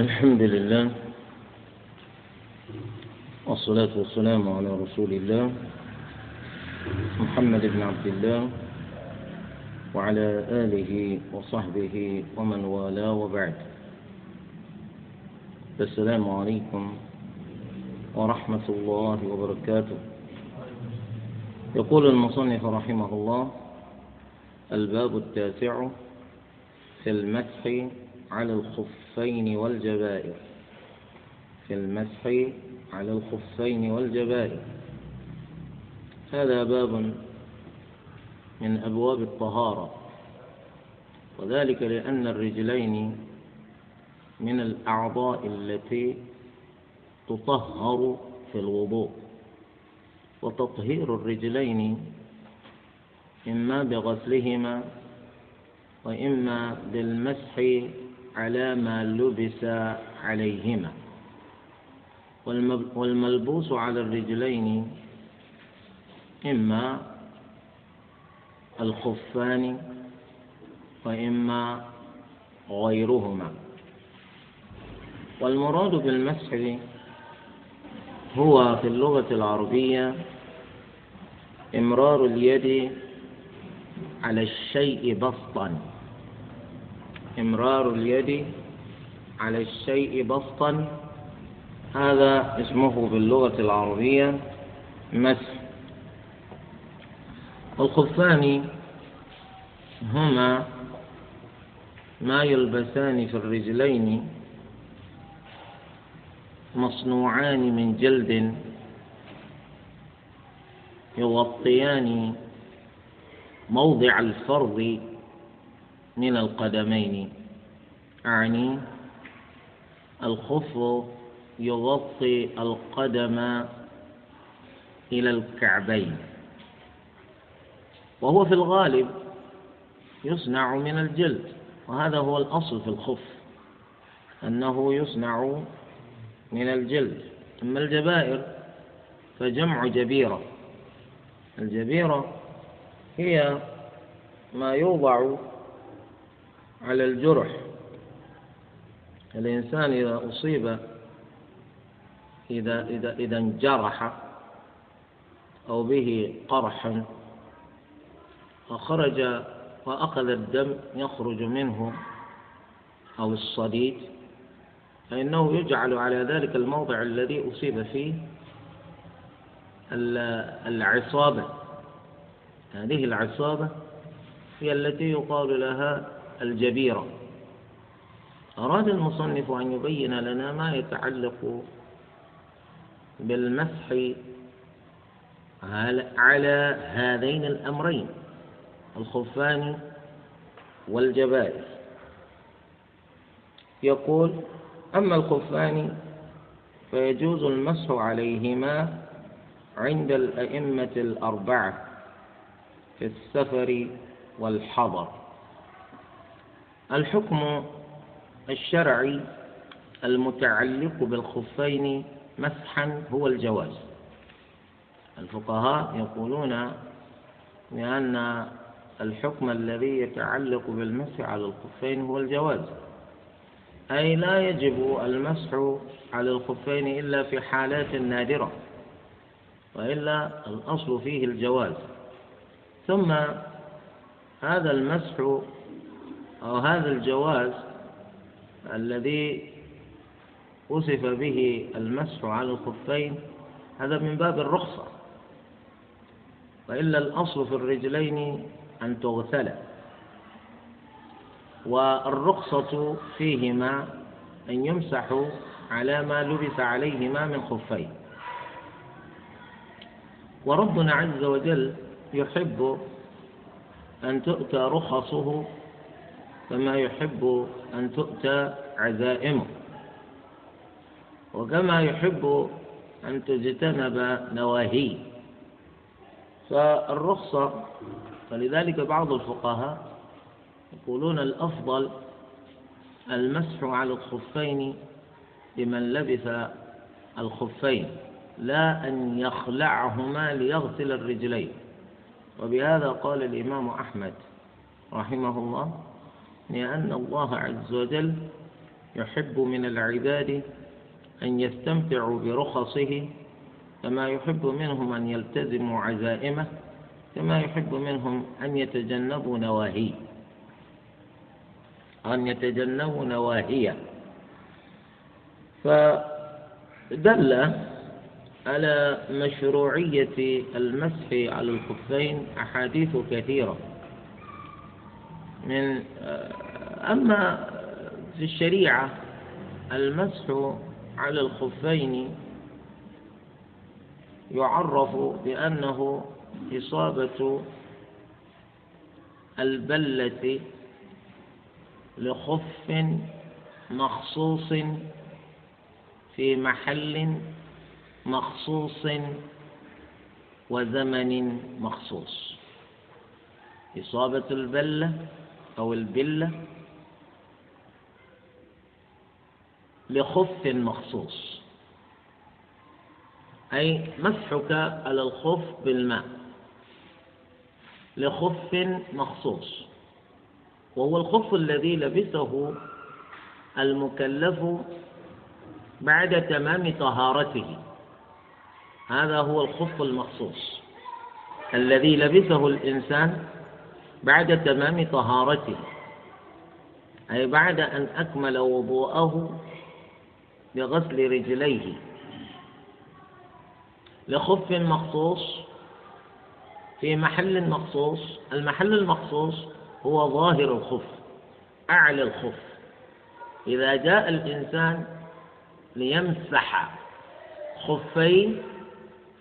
الحمد لله والصلاة والسلام على رسول الله محمد بن عبد الله وعلى آله وصحبه ومن والاه وبعد. السلام عليكم ورحمة الله وبركاته. يقول المصنف رحمه الله الباب التاسع في المسح على الخفين والجبائر في المسح على الخفين والجبائر. هذا باب من أبواب الطهارة وذلك لأن الرجلين من الأعضاء التي تطهر في الوضوء. وتطهير الرجلين إما بغسلهما وإما بالمسح على ما لبس عليهما. والملبوس على الرجلين إما الخفان وإما غيرهما. والمراد بالمسح هو في اللغة العربية إمرار اليد على الشيء بسطا. إمرار اليد على الشيء بسطا. هذا اسمه باللغة العربية مسح الخفان هما ما يلبسان في الرجلين مصنوعان من جلد يغطيان موضع الفرض من القدمين. أعني الخف يغطي القدم إلى الكعبين. وهو في الغالب يصنع من الجلد وهذا هو الأصل في الخف أنه يصنع من الجلد. أما الجبائر فجمع جبيرة. الجبيرة هي ما يوضع على الجرح. الإنسان إذا أصيب إذا إذا إذا انجرح أو به قرح وخرج وأخذ الدم يخرج منه أو الصديد فإنه يجعل على ذلك الموضع الذي أصيب فيه العصابة. هذه العصابة هي التي يقال لها الجبيرة. أراد المصنف أن يبين لنا ما يتعلق بالمسح على هذين الأمرين الخفان والجبائر. يقول أما الخفان فيجوز المسح عليهما عند الأئمة الأربعة في السفر والحضر. الحكم الشرعي المتعلق بالخفين مسحا هو الجواز. الفقهاء يقولون بأن الحكم الذي يتعلق بالمسح على الخفين هو الجواز. أي لا يجب المسح على الخفين إلا في حالات نادرة وإلا الأصل فيه الجواز. ثم هذا المسح أو هذا الجواز الذي وصف به المسح على الخفين هذا من باب الرخصة. وإلا الأصل في الرجلين أن تغسلا والرخصة فيهما أن يمسحوا على ما لبس عليهما من خفين. وربنا عز وجل يحب أن تؤتى رخصه كما يحب أن تؤتى عزائمه. وكما يحب أن تجتنب نواهيه. فالرخصة فلذلك بعض الفقهاء يقولون الأفضل المسح على الخفين لمن لبس الخفين لا أن يخلعهما ليغسل الرجلين. وبهذا قال الإمام أحمد رحمه الله لأن الله عز وجل يحب من العباد أن يستمتعوا برخصه كما يحب منهم أن يلتزموا عزائمه كما يحب منهم أن يتجنبوا نواهيه. أن يتجنبوا نواهيه. فدل على مشروعية المسح على الخفين أحاديث كثيرة. من أما في الشريعة المسح على الخفين يعرف بأنه إصابة البلة لخف مخصوص في محل مخصوص وزمن مخصوص. إصابة البلة أو البلة لخف مخصوص. أي مسحك على الخف بالماء لخف مخصوص. وهو الخف الذي لبسه المكلف بعد تمام طهارته. هذا هو الخف المخصوص الذي لبسه الإنسان بعد تمام طهارته. أي بعد أن أكمل وضوءه بغسل رجليه. لخف مخصوص في محل مخصوص المحل المخصوص هو ظاهر الخف أعلى الخف. إذا جاء الإنسان ليمسح خفين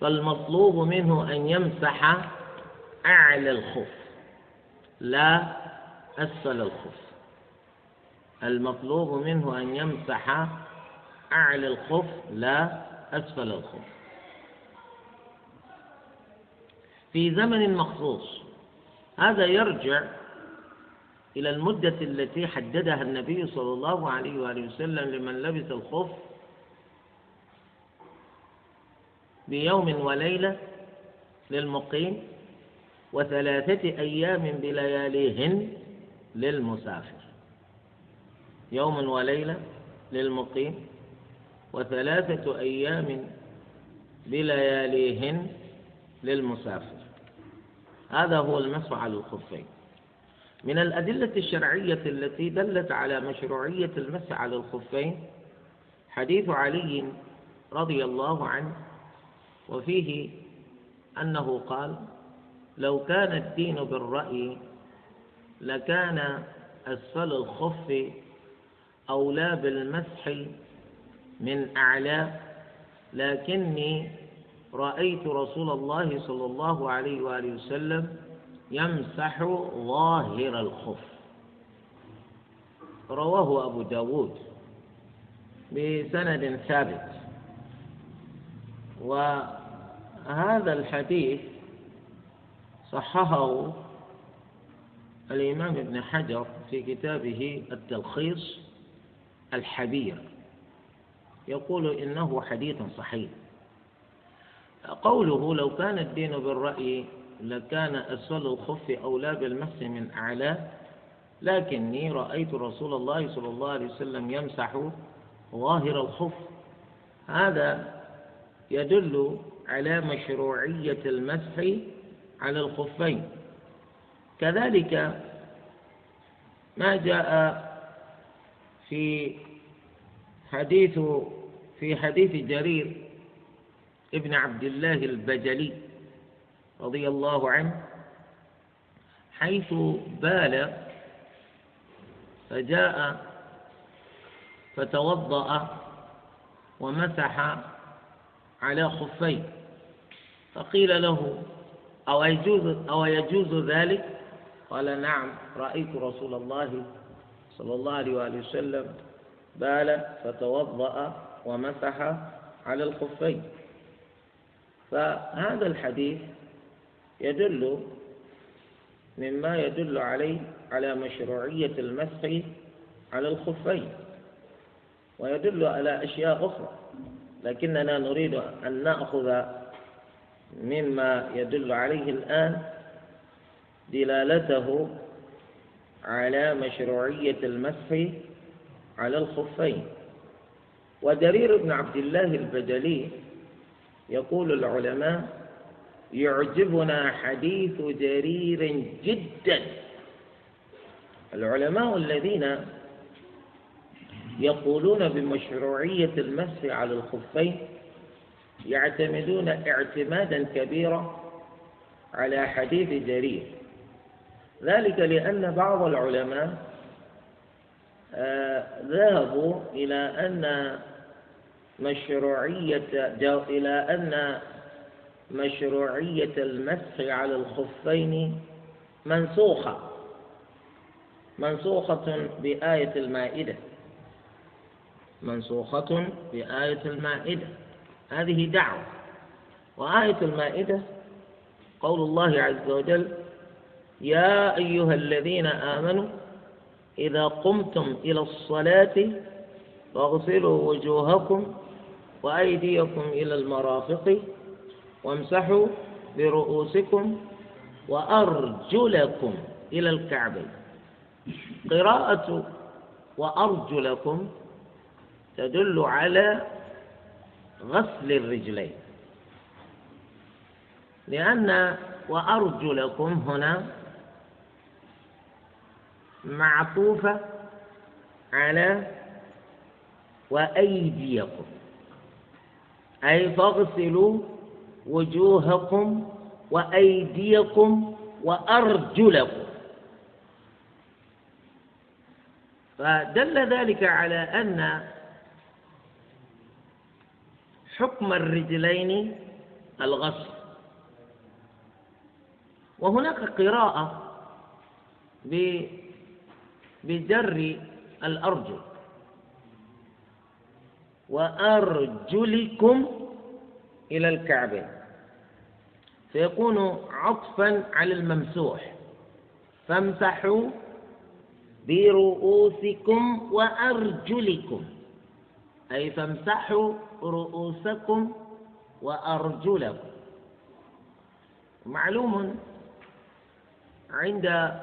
فالمطلوب منه أن يمسح أعلى الخف. لا أسفل الخف المطلوب منه أن يمسح أعلى الخف لا أسفل الخف في زمن مخصوص هذا يرجع إلى المدة التي حددها النبي صلى الله عليه وآله وسلم لمن لبس الخف بيوم وليلة للمقيم. وثلاثة أيام بلياليهن للمسافر. يوم وليلة للمقيم. وثلاثة أيام بلياليهن للمسافر. هذا هو المسح على الخفين. من الأدلة الشرعية التي دلت على مشروعية المسح على الخفين حديث علي رضي الله عنه وفيه أنه قال لو كان الدين بالرأي لكان أسفل الخف أولى بالمسح من أعلى. لكني رأيت رسول الله صلى الله عليه وآله وسلم يمسح ظاهر الخف. رواه أبو داود بسند ثابت. وهذا الحديث صححه الإمام ابن حجر في كتابه التلخيص الحبير. يقول إنه حديث صحيح. قوله لو كان الدين بالرأي لكان أسفل الخف أولى بالمس من أعلاه لكني رأيت رسول الله صلى الله عليه وسلم يمسح ظاهر الخف. هذا يدل على مشروعية المسح على الخفين. كذلك ما جاء في حديث في حديث جرير ابن عبد الله البجلي رضي الله عنه حيث بال فجاء فتوضأ ومسح على خفيه فقيل له أو يجوز أو يجوز ذلك؟ قال نعم رأيت رسول الله صلى الله عليه وآله وسلم بال فتوضأ ومسح على الخفين. فهذا الحديث يدل مما يدل عليه على مشروعية المسح على الخفين ويدل على أشياء أخرى. لكننا نريد أن نأخذ مما يدل عليه الآن دلالته على مشروعية المسح على الخفين. ودرير بن عبد الله البجلي يقول العلماء يعجبنا حديث جرير جدا. العلماء الذين يقولون بمشروعية المسح على الخفين يعتمدون اعتمادا كبيرا على حديث جرير. ذلك لأن بعض العلماء آه، ذهبوا إلى أن مشروعية إلى أن مشروعية المسح على الخفين منسوخة. منسوخة بآية المائدة. منسوخة بآية المائدة. هذه دعوة. وآية المائدة قول الله عز وجل يا أيها الذين آمنوا إذا قمتم إلى الصلاة فاغسلوا وجوهكم وأيديكم إلى المرافق وامسحوا برؤوسكم وأرجلكم إلى الكعبين. قراءة وأرجلكم تدل على غسل الرجلين. لأن وأرجلكم هنا معطوفة على وأيديكم. أي فاغسلوا وجوهكم وأيديكم وأرجلكم. فدل ذلك على أن حكم الرجلين الغسل وهناك قراءة بجر الأرجل. وأرجلكم إلى الكعبين. فيكون عطفا على الممسوح. فامسحوا برؤوسكم وأرجلكم. أي فامسحوا رؤوسكم وأرجلكم. معلوم عند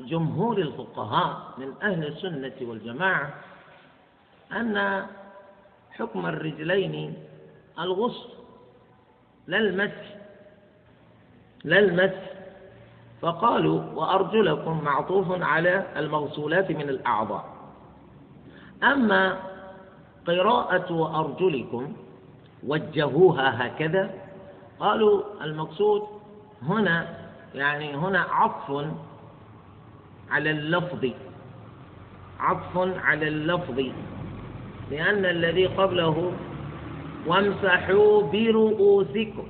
جمهور الفقهاء من أهل السنة والجماعة أن حكم الرجلين الغسل لا المسح لا المسح فقالوا وأرجلكم معطوف على المغسولات من الأعضاء. أما قراءة وأرجلكم وجهوها هكذا. قالوا المقصود هنا يعني هنا عطف على اللفظ عطف على اللفظ لأن الذي قبله وامسحوا برؤوسكم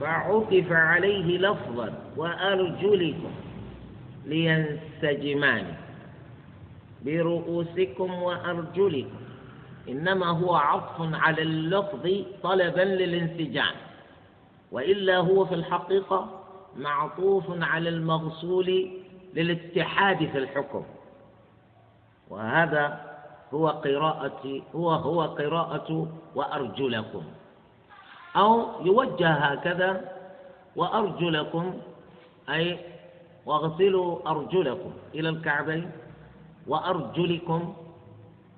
فعطف عليه لفظا وأرجلكم لينسجمان برؤوسكم وأرجلكم. إنما هو عطف على اللفظ طلبا للانسجام. وإلا هو في الحقيقة معطوف على المغسول للاتحاد في الحكم. وهذا هو قراءة هو هو قراءة وأرجلكم. أو يوجه هكذا وأرجلكم أي واغسلوا أرجلكم إلى الكعبين. وأرجلكم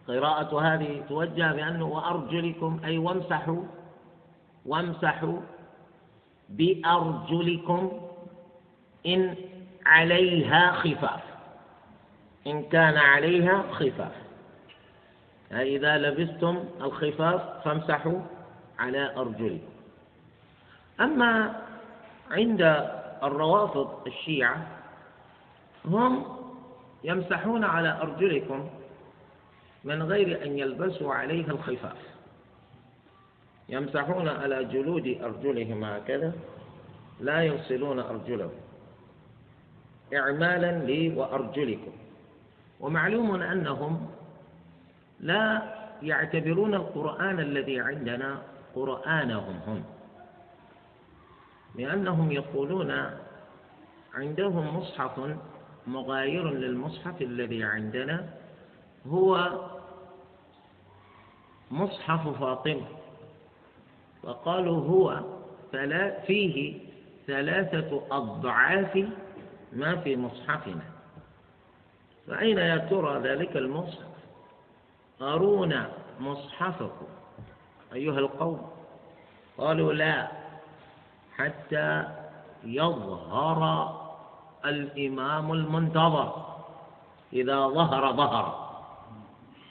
قراءة هذه توجه بأنه وأرجلكم أي وامسحوا وامسحوا بأرجلكم إن عليها خفاف. إن كان عليها خفاف. إذا لبستم الخفاف فامسحوا على أرجلكم. أما عند الروافض الشيعة هم يمسحون على أرجلكم من غير أن يلبسوا عليها الخفاف. يمسحون على جلود أرجلهم هكذا لا يغسلون أرجلهم. إعمالا لي وأرجلكم. ومعلوم أنهم لا يعتبرون القرآن الذي عندنا قرآنهم هم. لأنهم يقولون عندهم مصحف مغاير للمصحف الذي عندنا هو مصحف فاطمة. وقالوا هو فيه ثلاثة أضعاف ما في مصحفنا. فأين يا ترى ذلك المصحف؟ أرونا مصحفكم أيها القوم. قالوا لا حتى يظهر الإمام المنتظر. إذا ظهر ظهر.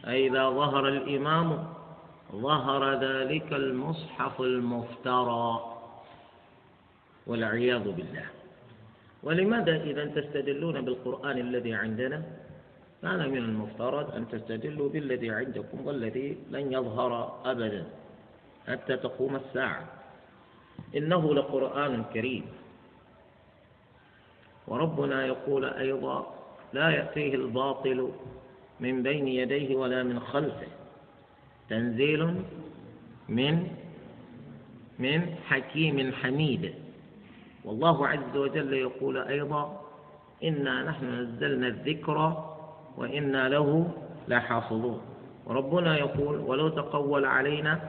أي إذا ظهر الإمام ظهر ذلك المصحف المفترى. والعياذ بالله. ولماذا إذا تستدلون بالقرآن الذي عندنا؟ كان من المفترض أن تستدلوا بالذي عندكم والذي لن يظهر أبدا. حتى تقوم الساعة. إنه لقرآن كريم. وربنا يقول أيضا لا يأتيه الباطل من بين يديه ولا من خلفه. تنزيل من من حكيم حميد. والله عز وجل يقول أيضا إنا نحن نزلنا الذكر وإنا له لحافظون. وربنا يقول ولو تقول علينا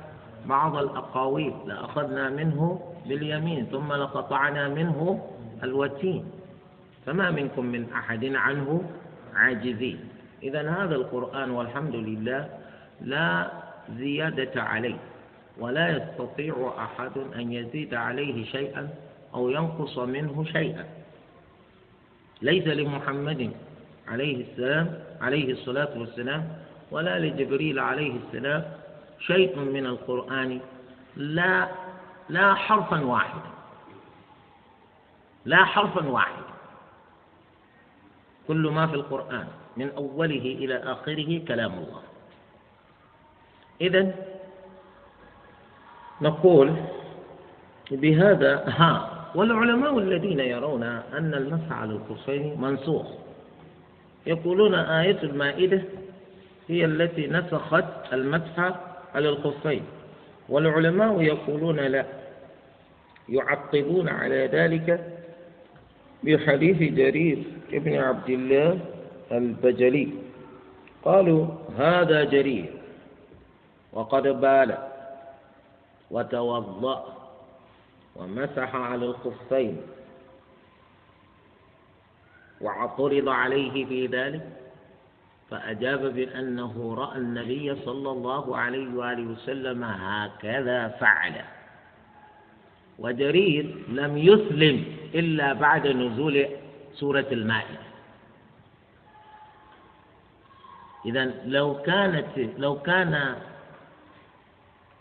بعض الأقاويل لأخذنا منه باليمين ثم لقطعنا منه الوتين. فما منكم من أحد عنه عاجزين. إذا هذا القرآن والحمد لله لا زيادة عليه ولا يستطيع أحد أن يزيد عليه شيئا أو ينقص منه شيئا. ليس لمحمد عليه السلام عليه الصلاة والسلام ولا لجبريل عليه السلام شيء من القرآن لا لا حرفا واحدا لا حرفا واحدا. كل ما في القرآن من أوله إلى آخره كلام الله. إذا نقول بهذا ها والعلماء الذين يرون أن المسح على الخفين منسوخ. يقولون آية المائدة هي التي نسخت المسح على الخفين والعلماء يقولون لا يعقبون على ذلك بحديث جرير ابن عبد الله البجلي. قالوا هذا جرير. وقد بال وتوضأ ومسح على الخفين واعترض عليه في ذلك. فأجاب بأنه رأى النبي صلى الله عليه وآله وسلم هكذا فعل. وجرير لم يسلم. إلا بعد نزول سورة المائدة. إذا لو كانت لو كان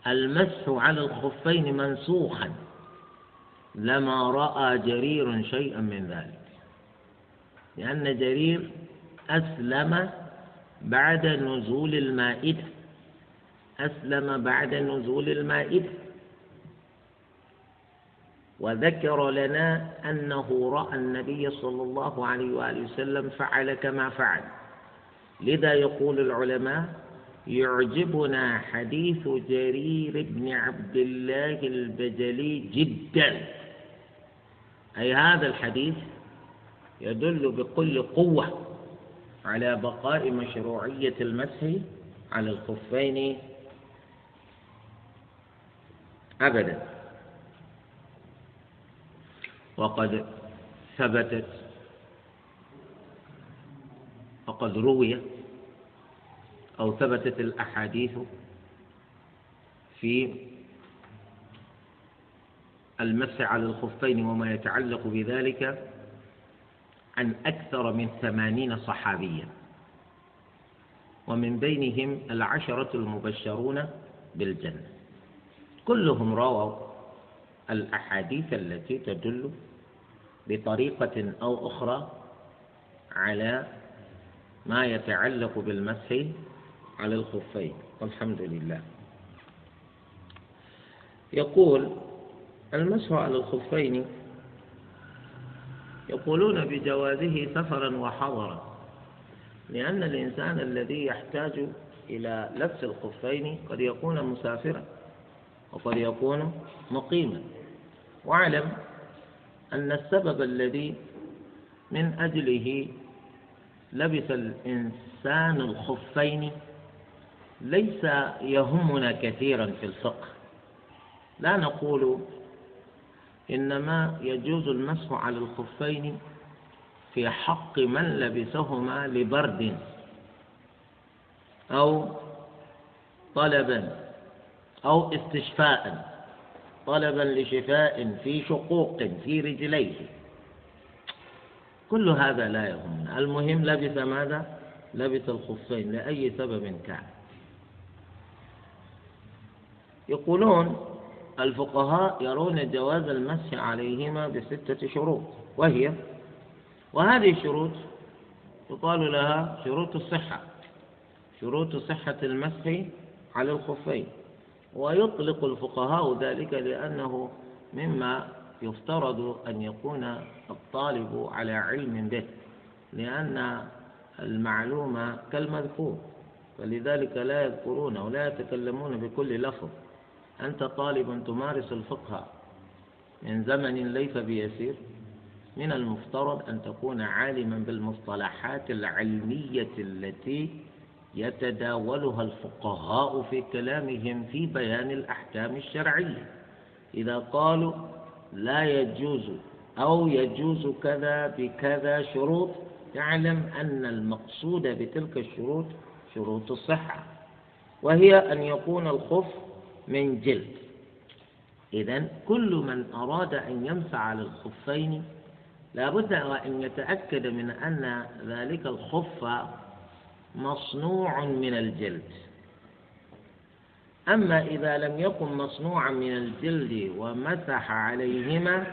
المسح على الخفين منسوخا لما رأى جرير شيئا من ذلك. لأن جرير أسلم بعد نزول المائدة. أسلم بعد نزول المائدة. وذكر لنا أنه رأى النبي صلى الله عليه وآله وسلم فعل كما فعل. لذا يقول العلماء يعجبنا حديث جرير بن عبد الله البجلي جدا. أي هذا الحديث يدل بكل قوة على بقاء مشروعية المسح على الخفين أبدا. وقد ثبتت وقد روي أو ثبتت الأحاديث في المسح على الخفين وما يتعلق بذلك عن أكثر من ثمانين صحابيا ومن بينهم العشرة المبشرون بالجنة. كلهم رووا الأحاديث التي تدل بطريقة أو أخرى على ما يتعلق بالمسح على الخفين. والحمد لله. يقول المسح على الخفين يقولون بجوازه سفرا وحضرا لأن الإنسان الذي يحتاج إلى لبس الخفين قد يكون مسافرا وقد يكون مقيما. واعلم أن السبب الذي من أجله لبس الإنسان الخفين ليس يهمنا كثيرا في الفقه. لا نقول إنما يجوز المسح على الخفين في حق من لبسهما لبرد أو طلبا أو استشفاء طلبا لشفاء في شقوق في رجليه. كل هذا لا يهمنا. المهم لبس ماذا؟ لبس الخفين لأي سبب كان. يقولون الفقهاء يرون جواز المسح عليهما بستة شروط وهي وهذه الشروط يقال لها شروط الصحة شروط صحة المسح على الخفين. ويطلق الفقهاء ذلك لأنه مما يفترض أن يكون الطالب على علم به لأن المعلومة كالمذكور فلذلك لا يذكرون ولا يتكلمون بكل لفظ. أنت طالب تمارس الفقه من زمن ليس بيسير من المفترض أن تكون عالما بالمصطلحات العلمية التي يتداولها الفقهاء في كلامهم في بيان الأحكام الشرعية. إذا قالوا لا يجوز أو يجوز كذا بكذا شروط تعلم أن المقصود بتلك الشروط شروط الصحة وهي أن يكون الخف من جلد. إذا كل من أراد أن يمسح على الخفين لابد أن يتأكد من أن ذلك الخف مصنوع من الجلد. أما إذا لم يكن مصنوعا من الجلد ومسح عليهما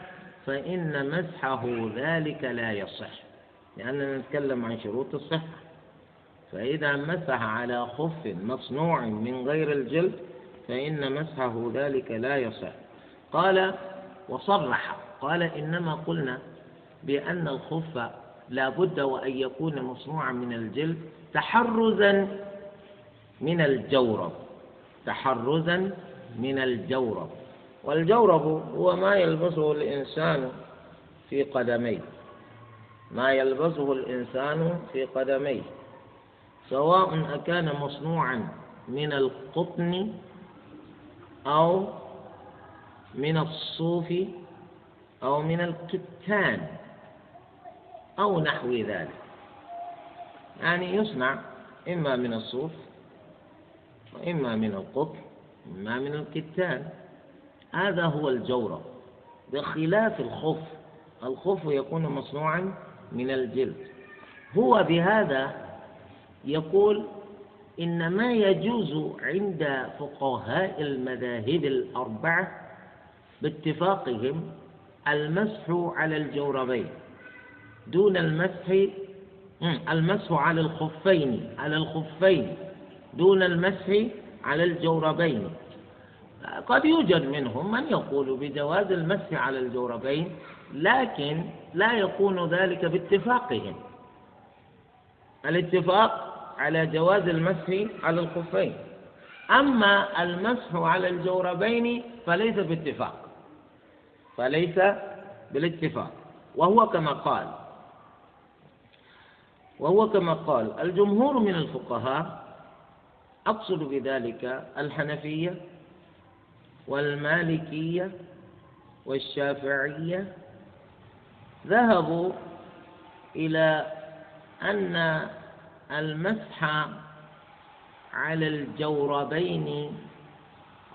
فإن مسحه ذلك لا يصح لأننا نتكلم عن شروط الصحة. فإذا مسح على خف مصنوع من غير الجلد فإن مسحه ذلك لا يصح. قال وصرح قال إنما قلنا بأن الخف لا بد وأن يكون مصنوعا من الجلد تحرزا من الجورب. تحرزا من الجورب. والجورب هو ما يلبسه الإنسان في قدميه. ما يلبسه الإنسان في قدميه. سواء أكان مصنوعا من القطن أو من الصوف أو من الكتان. أو نحو ذلك. يعني يصنع إما من الصوف وإما من القطن إما من الكتان هذا هو الجورب بخلاف الخف الخف يكون مصنوعا من الجلد. هو بهذا يقول إن ما يجوز عند فقهاء المذاهب الأربعة باتفاقهم المسح على الجوربين. دون المسح المسح على الخفين على الخفين دون المسح على الجوربين. قد يوجد منهم من يقول بجواز المسح على الجوربين لكن لا يكون ذلك باتفاقهم. الاتفاق على جواز المسح على الخفين. أما المسح على الجوربين فليس باتفاق. فليس بالاتفاق. وهو كما قال وهو كما قال الجمهور من الفقهاء أقصد بذلك الحنفية والمالكية والشافعية ذهبوا إلى أن المسح على الجوربين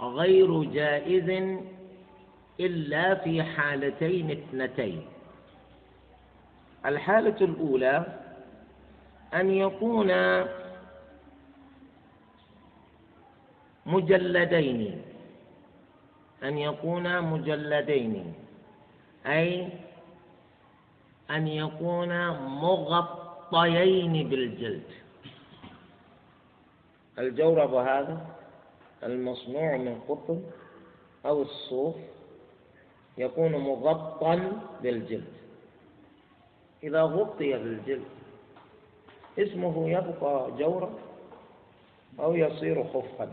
غير جائز إلا في حالتين اثنتين. الحالة الأولى أن يكون مجلدين أن يكون مجلدين أي أن يكون مغطيين بالجلد. الجورب هذا المصنوع من قطن أو الصوف يكون مغطى بالجلد. إذا غطي بالجلد اسمه يبقى جورا أو يصير خفا.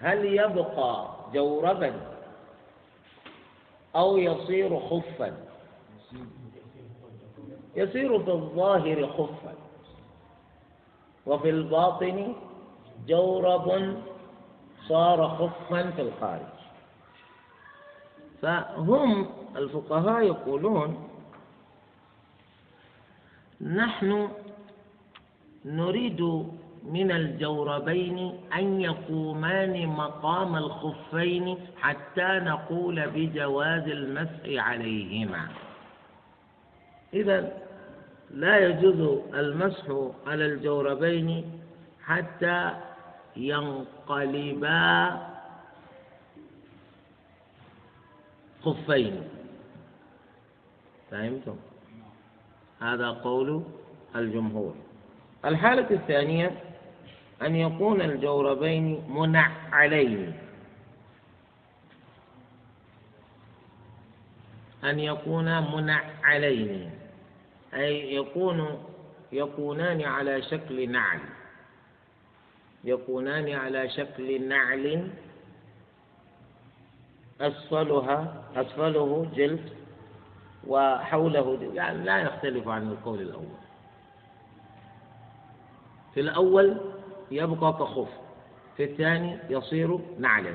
هل يبقى جوربا أو يصير خفا؟ يصير في الظاهر خفا. وفي الباطن جورب صار خفا في الخارج. فهم الفقهاء يقولون نحن نريد من الجوربين أن يقومان مقام الخفين حتى نقول بجواز المسح عليهما. إذا لا يجوز المسح على الجوربين حتى ينقلبا خفين. فهمتم؟ هذا قول الجمهور. الحالة الثانية أن يكون الجوربين منعلين. أن يكونا منعلين. أي يكون يكونان على شكل نعل. يكونان على شكل نعل. أسفلها أسفله جلد وحوله يعني لا يختلف عن القول الأول. في الأول يبقى كخف في الثاني يصير نعلا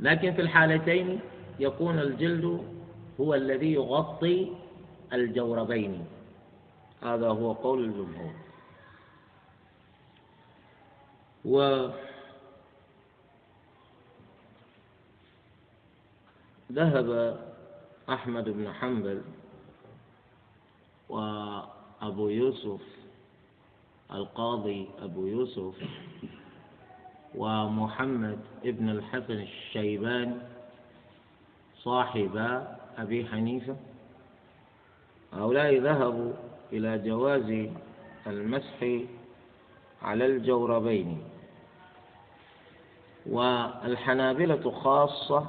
لكن في الحالتين يكون الجلد هو الذي يغطي الجوربين. هذا هو قول الجمهور. و ذهب أحمد بن حنبل وأبو يوسف القاضي أبو يوسف ومحمد ابن الحسن الشيباني صاحب أبي حنيفة. هؤلاء ذهبوا إلى جواز المسح على الجوربين. والحنابلة خاصة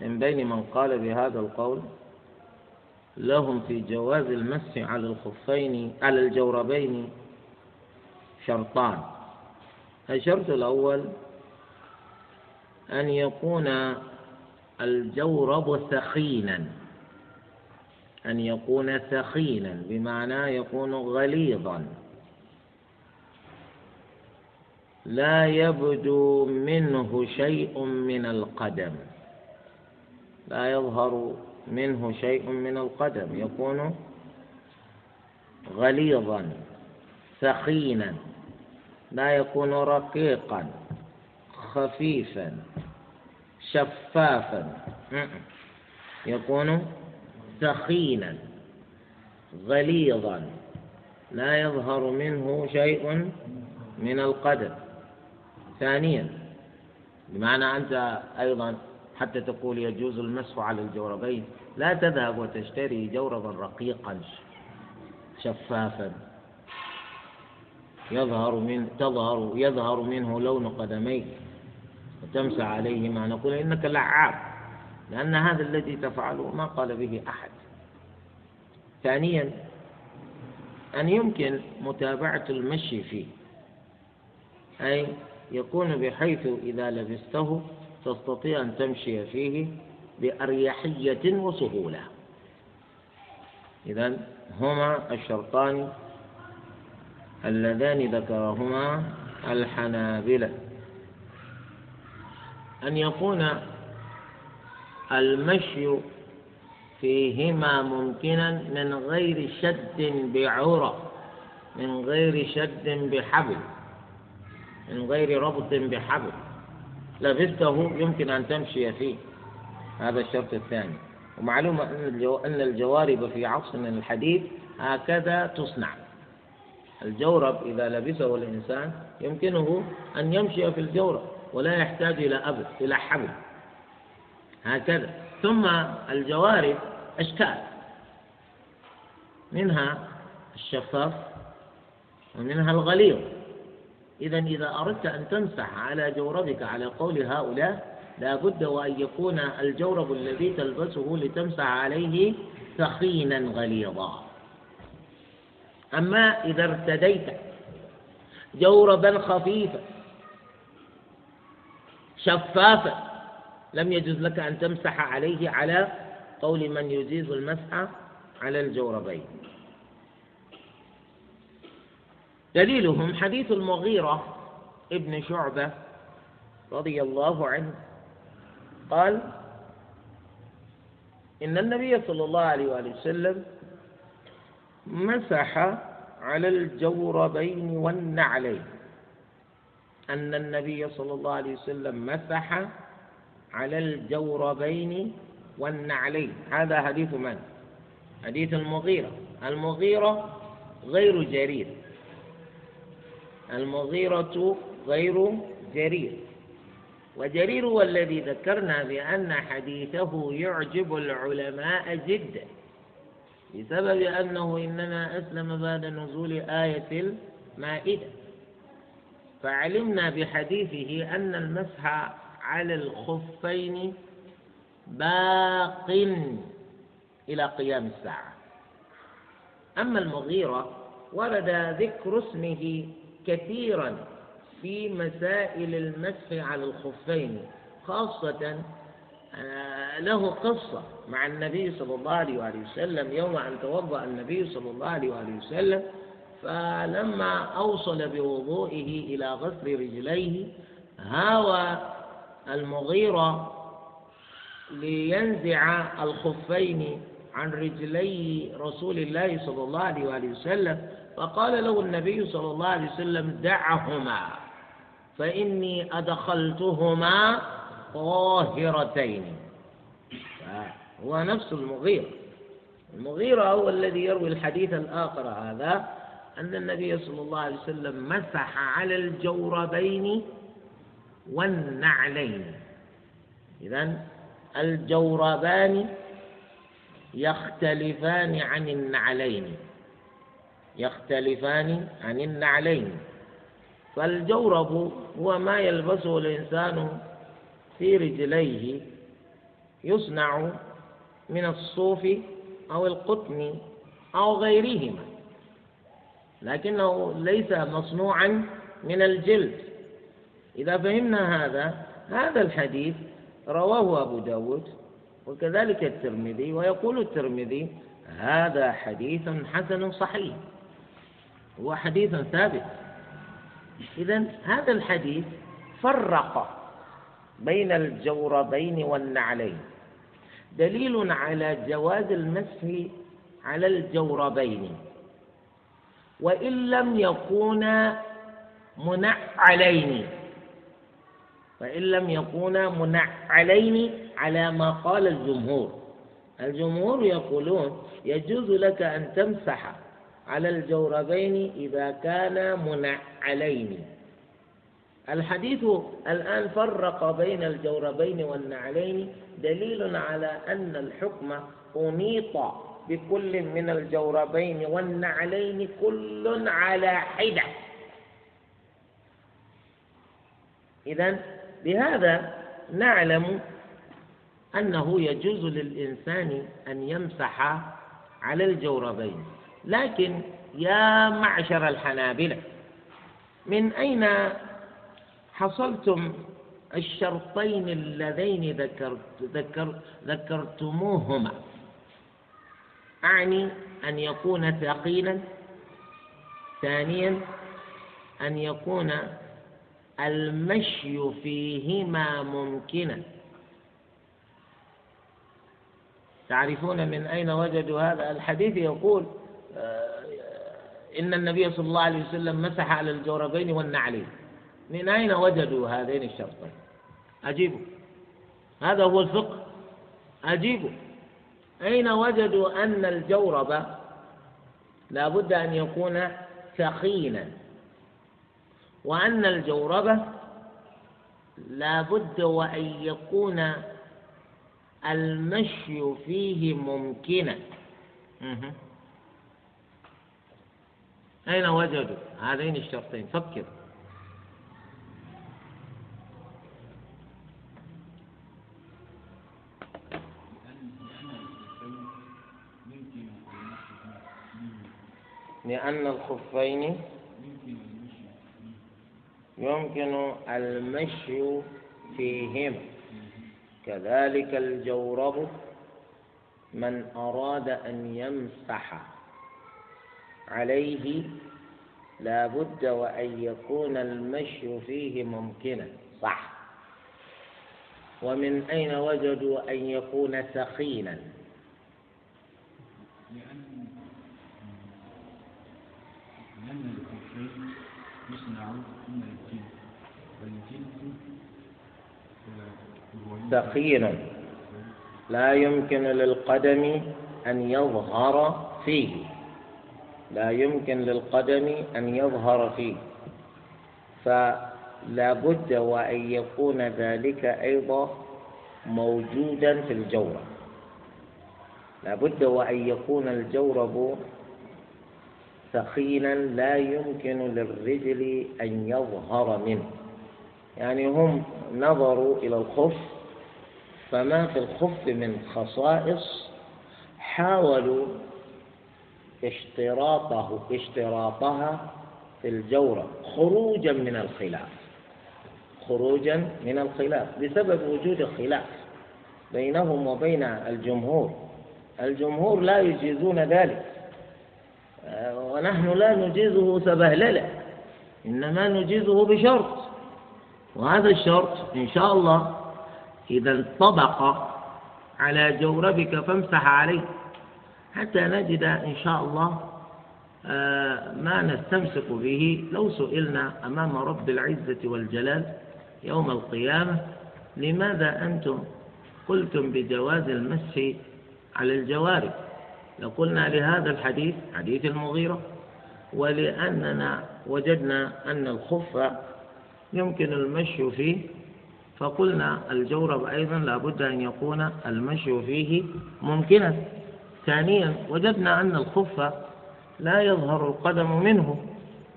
من بين من قال بهذا القول لهم في جواز المسح على الخفين على الجوربين شرطان. الشرط الأول أن يكون الجورب ثخينا أن يكون ثخينا بمعنى يكون غليظا. لا يبدو منه شيء من القدم. لا يظهر منه شيء من القدم. يكون غليظا ثخينا لا يكون رقيقا خفيفا شفافا. يكون ثخينا غليظا لا يظهر منه شيء من القدم. ثانيا بمعنى أنت أيضا حتى تقول يجوز المسح على الجوربين. لا تذهب وتشتري جوربا رقيقا شفافا. يظهر من تظهر يظهر منه لون قدميك وتمسح عليهما نقول إنك لعاب لأن هذا الذي تفعله ما قال به أحد. ثانيا أن يمكن متابعة المشي فيه. أي يكون بحيث إذا لبسته تستطيع أن تمشي فيه بأريحية وسهولة. إذا هما الشرطان اللذان ذكرهما الحنابلة. أن يكون المشي فيهما ممكنا من غير شد بعورة من غير شد بحبل من غير ربط بحبل. لبسته يمكن أن تمشي فيه. هذا الشرط الثاني. ومعلوم أن الجوارب في عصرنا الحديث هكذا تصنع. الجورب إذا لبسه الإنسان يمكنه أن يمشي في الجورب ولا يحتاج إلى أبد إلى حبل. هكذا. ثم الجوارب أشكال. منها الشفاف ومنها الغليظ. إذا إذا أردت أن تمسح على جوربك على قول هؤلاء لا بد وأن يكون الجورب الذي تلبسه لتمسح عليه ثخينا غليظا. أما إذا ارتديت جوربا خفيفا شفافا لم يجوز لك أن تمسح عليه على قول من يجيز المسح على الجوربين. دليلهم حديث المغيرة ابن شعبة رضي الله عنه. قال إن النبي صلى الله عليه وآله وسلم مسح على الجوربين والنعلين. أن النبي صلى الله عليه وسلم مسح على الجوربين والنعلين. هذا حديث من؟ حديث المغيرة. المغيرة غير جرير. المغيرة غير جرير. وجرير هو الذي ذكرنا بأن حديثه يعجب العلماء جدا بسبب أنه إنما أسلم بعد نزول آية المائدة. فعلمنا بحديثه أن المسح على الخفين باق إلى قيام الساعة. أما المغيرة ورد ذكر اسمه كثيرا في مسائل المسح على الخفين خاصة آه، له قصة مع النبي صلى الله عليه وآله وسلم يوم أن توضأ النبي صلى الله عليه وآله وسلم فلما أوصل بوضوئه إلى غسل رجليه هاوى المغيرة لينزع الخفين عن رجلي رسول الله صلى الله عليه وآله وسلم فقال له النبي صلى الله عليه وسلم دعهما فإني أدخلتهما طاهرتين. هو نفس المغيرة. المغيرة هو الذي يروي الحديث الآخر هذا أن النبي صلى الله عليه وسلم مسح على الجوربين والنعلين. إذا الجوربان يختلفان عن النعلين. يختلفان عن النعلين. فالجورب هو ما يلبسه الإنسان في رجليه يصنع من الصوف أو القطن أو غيرهما لكنه ليس مصنوعا من الجلد. إذا فهمنا هذا هذا الحديث رواه أبو داود وكذلك الترمذي ويقول الترمذي هذا حديث حسن صحيح. هو حديث ثابت. إذا هذا الحديث فرق بين الجوربين والنعلين. دليل على جواز المسح على الجوربين. وإن لم يكونا منعلين. وإن لم يكونا منعلين على ما قال الجمهور. الجمهور يقولون يجوز لك أن تمسح. على الجوربين إذا كانا منعلين. الحديث الآن فرق بين الجوربين والنعلين دليل على أن الحكم أنيط بكل من الجوربين والنعلين كل على حدة. إذا بهذا نعلم أنه يجوز للإنسان أن يمسح على الجوربين. لكن يا معشر الحنابلة من أين حصلتم الشرطين اللذين ذكرت ذكر ذكرتموهما؟ أعني أن يكون ثقيلا ثانيا أن يكون المشي فيهما ممكنا. تعرفون من أين وجدوا هذا الحديث؟ يقول إن النبي صلى الله عليه وسلم مسح على الجوربين والنعلين. من أين وجدوا هذين الشرطين؟ أجيبوا. هذا هو الفقه. أجيبوا. أين وجدوا أن الجورب لا بد أن يكون ثقيلا؟ وأن الجورب لا بد وأن يكون المشي فيه ممكنا. أين وجدوا؟ هذين الشرطين. فكر لأن الخفين يمكن المشي فيهما. كذلك الجورب من أراد أن يمسح. عليه لا بد وأن يكون المشي فيه ممكنا صح. ومن أين وجدوا أن يكون ثقيلا لأن الخفين يصنع من الجلد والجلد ثقيل لا يمكن للقدم أن يظهر فيه. لا يمكن للقدم أن يظهر فيه. فلا بد وأن يكون ذلك أيضا موجودا في الجورب لا بد وأن يكون الجورب ثخينا لا يمكن للرجل أن يظهر منه. يعني هم نظروا إلى الخف فما في الخف من خصائص حاولوا اشتراطه اشتراطها في الجورة خروجا من الخلاف. خروجا من الخلاف بسبب وجود الخلاف بينهم وبين الجمهور. الجمهور لا يجيزون ذلك. ونحن لا نجيزه سبهللة إنما نجيزه بشرط. وهذا الشرط إن شاء الله إذا انطبق على جوربك فامسح عليه. حتى نجد إن شاء الله آه، ما نستمسك به لو سئلنا أمام رب العزة والجلال يوم القيامة لماذا أنتم قلتم بجواز المسح على الجوارب؟ لقلنا لهذا الحديث حديث المغيرة ولأننا وجدنا أن الخف يمكن المشي فيه فقلنا الجورب أيضا لابد أن يكون المشي فيه ممكنا. ثانيا وجدنا أن الخف لا يظهر القدم منه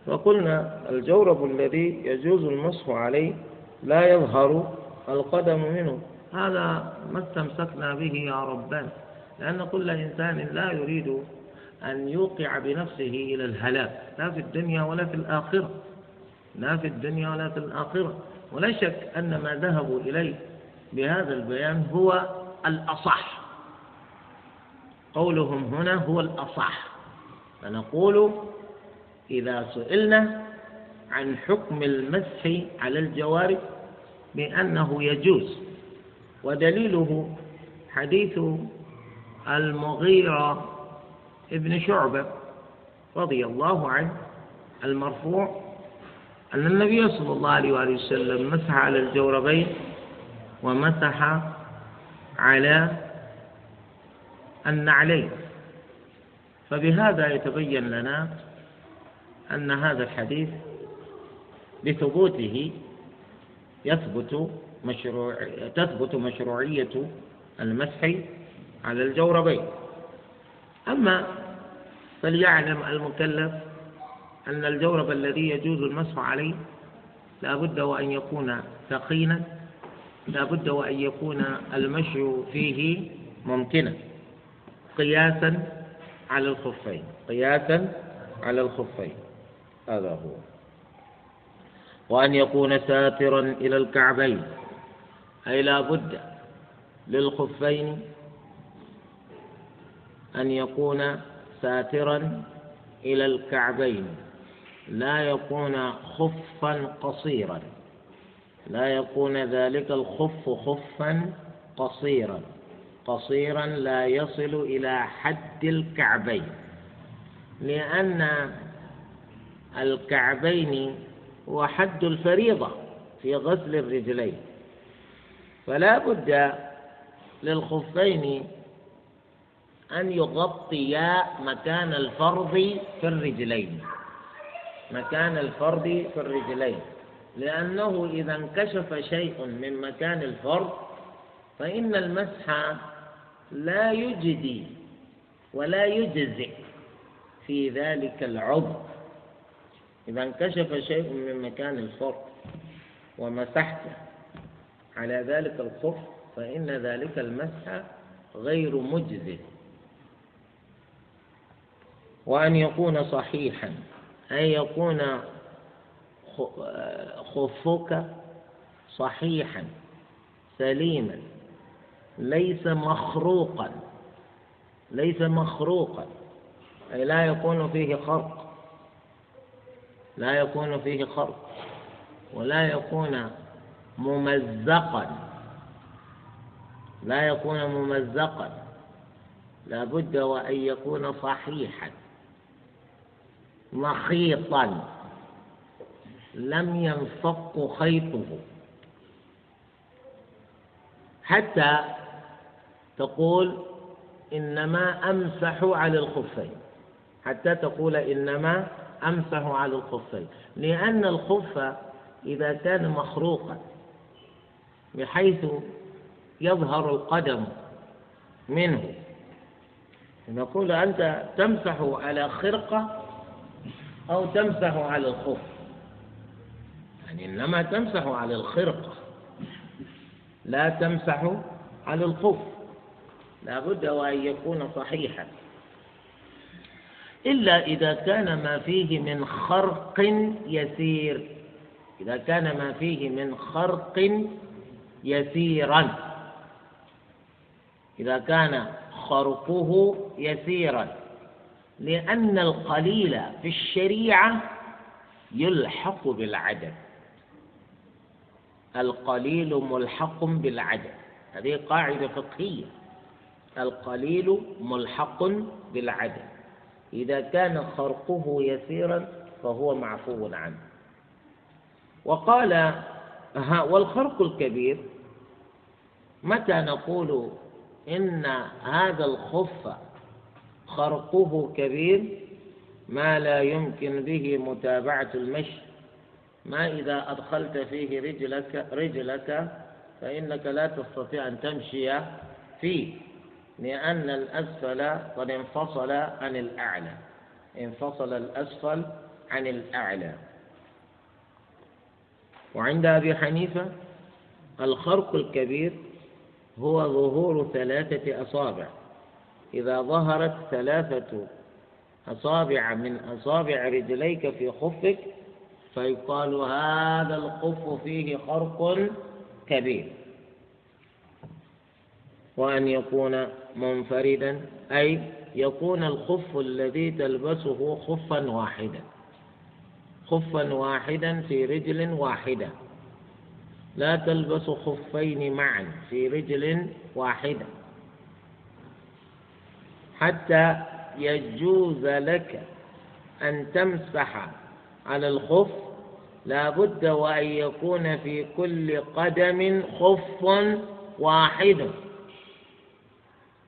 فقلنا الجورب الذي يجوز المسح عليه لا يظهر القدم منه. هذا ما استمسكنا به يا ربان لأن كل إنسان لا يريد أن يوقع بنفسه إلى الهلاك لا في الدنيا ولا في الآخرة لا في الدنيا ولا في الآخرة. ولا شك أن ما ذهبوا إليه بهذا البيان هو الأصح. قولهم هنا هو الأصح. فنقول إذا سئلنا عن حكم المسح على الجوارح بأنه يجوز ودليله حديث المغيرة ابن شعبة رضي الله عنه المرفوع أن النبي صلى الله عليه وآله وسلم مسح على الجوربين ومسح على النعلين فبهذا يتبين لنا أن هذا الحديث بثبوته يثبت مشروع تثبت مشروعية المسح على الجوربين. أما فليعلم المكلف أن الجورب الذي يجوز المسح عليه لا بد وأن يكون ثقينا لا بد وأن يكون المشي فيه ممكنا. قياسا على الخفين. قياسا على الخفين. هذا هو. وأن يكون ساترا إلى الكعبين. أي لا بد للخفين أن يكون ساترا إلى الكعبين. لا يكون خفا قصيرا. لا يكون ذلك الخف خفا قصيرا. قصيرا لا يصل إلى حد الكعبين لأن الكعبين هو حد الفريضة في غسل الرجلين. فلا بد للخفين أن يغطيا مكان الفرض في الرجلين مكان الفرض في الرجلين. لأنه إذا انكشف شيء من مكان الفرض فإن المسح لا يجدي ولا يجزئ في ذلك العضو. إذا انكشف شيء من مكان الفرض ومسحت على ذلك الخف فإن ذلك المسح غير مجزئ. وأن يكون صحيحا أن يكون خفك صحيحا سليما. ليس مخروقا. ليس مخروقا. أي لا يكون فيه خرق. لا يكون فيه خرق. ولا يكون ممزقا. لا يكون ممزقا. لابد وأن يكون صحيحا. مخيطا لم ينفق خيطه. حتى تقول إنما أمسح على الخفين. حتى تقول إنما أمسح على الخفين. لأن الخف إذا كان مخروقا بحيث يظهر القدم منه. نقول أنت تمسح على خرقة أو تمسح على الخف. يعني إنما تمسح على الخرقة لا تمسح على الخف. لا بد وأن يكون صحيحا. إلا إذا كان ما فيه من خرق يسير. إذا كان ما فيه من خرق يسيرا. إذا كان خرقه يسيرا. لأن القليل في الشريعة يلحق بالعدد. القليل ملحق بالعدد. هذه قاعدة فقهية. القليل ملحق بالعدد إذا كان خرقه يسيرا فهو معفو عنه. وقال والخرق الكبير متى نقول إن هذا الخف خرقه كبير؟ ما لا يمكن به متابعة المشي. ما إذا أدخلت فيه رجلك رجلك فإنك لا تستطيع أن تمشي فيه. لأن الأسفل قد انفصل عن الأعلى. انفصل الأسفل عن الأعلى. وعند أبي حنيفة الخرق الكبير هو ظهور ثلاثة أصابع. إذا ظهرت ثلاثة أصابع من أصابع رجليك في خفك فيقال هذا الخف فيه خرق كبير. وأن يكون منفردا أي يكون الخف الذي تلبسه خفا واحدا. خفا واحدا في رجل واحدة. لا تلبس خفين معا في رجل واحدة. حتى يجوز لك أن تمسح على الخف. لا بد وأن يكون في كل قدم خف واحد.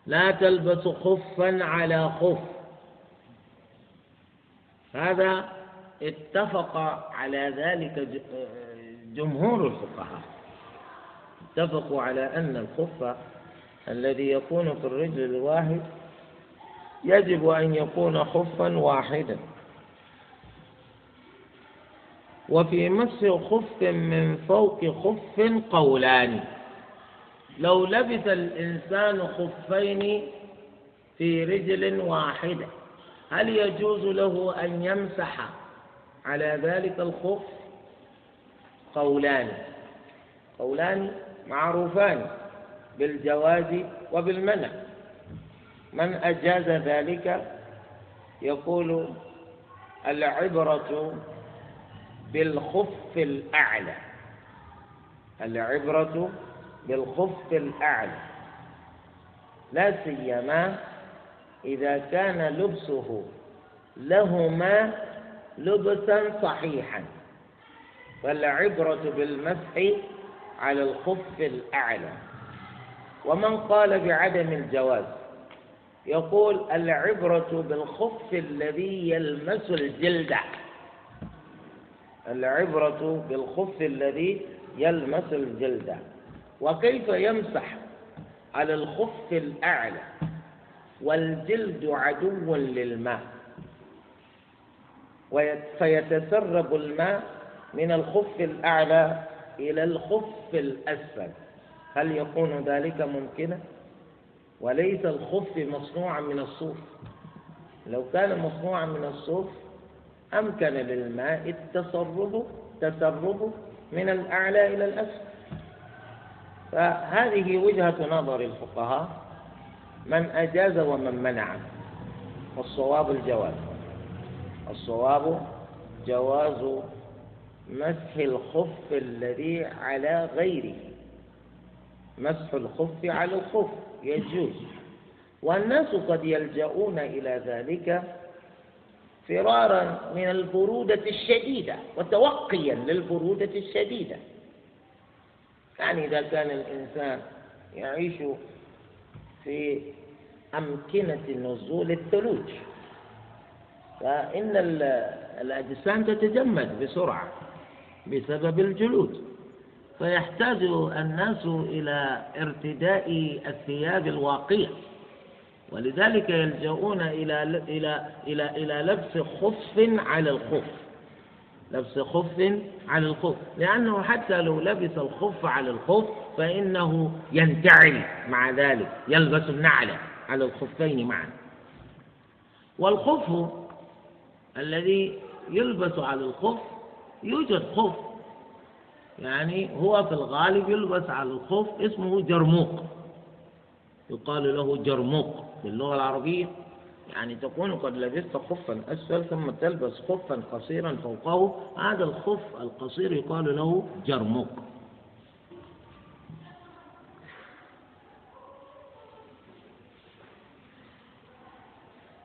لا تلبس خفا على خف. هذا اتفق على ذلك جمهور الفقهاء. اتفقوا على أن الخف الذي يكون في الرجل الواحد يجب أن يكون خفا واحدا. وفي مس خف من فوق خف قولان. لو لبس الإنسان خفين في رجل واحدة هل يجوز له أن يمسح على ذلك الخف؟ قولان. قولان معروفان بالجواز وبالمنع. من أجاز ذلك؟ يقول العبرة بالخف الأعلى. العبرة بالخف الأعلى. لا سيما إذا كان لبسه لهما لبسا صحيحا. فالعبرة بالمسح على الخف الأعلى. ومن قال بعدم الجواز يقول العبرة بالخف الذي يلمس الجلد. العبرة بالخف الذي يلمس الجلد. وكيف يمسح على الخف الأعلى والجلد عدو للماء؟ فيتسرب الماء من الخف الأعلى إلى الخف الأسفل. هل يكون ذلك ممكنا؟ وليس الخف مصنوعا من الصوف. لو كان مصنوعا من الصوف أمكن للماء التسرب تسرب من الأعلى إلى الأسفل. فهذه وجهة نظر الفقهاء من أجاز ومن منع. والصواب الجواز. الصواب جواز مسح الخف الذي على غيره. مسح الخف على الخف يجوز. والناس قد يلجؤون إلى ذلك فرارا من البرودة الشديدة وتوقيا للبرودة الشديدة. يعني إذا كان الإنسان يعيش في أمكنة نزول الثلوج فإن الأجسام تتجمد بسرعة بسبب الجلود. فيحتاج الناس إلى ارتداء الثياب الواقية. ولذلك يلجؤون إلى إلى إلى إلى لبس خف على الخف. لبس خف على الخف. لأنه حتى لو لبس الخف على الخف فإنه ينتعل مع ذلك يلبس النعل على الخفين معا. والخف الذي يلبس على الخف يوجد خف. يعني هو في الغالب يلبس على الخف اسمه جرموق. يقال له جرموق باللغة العربية. يعني تكون قد لبست خفا أسفل ثم تلبس خفا قصيرا فوقه هذا الخف القصير يقال له جرموق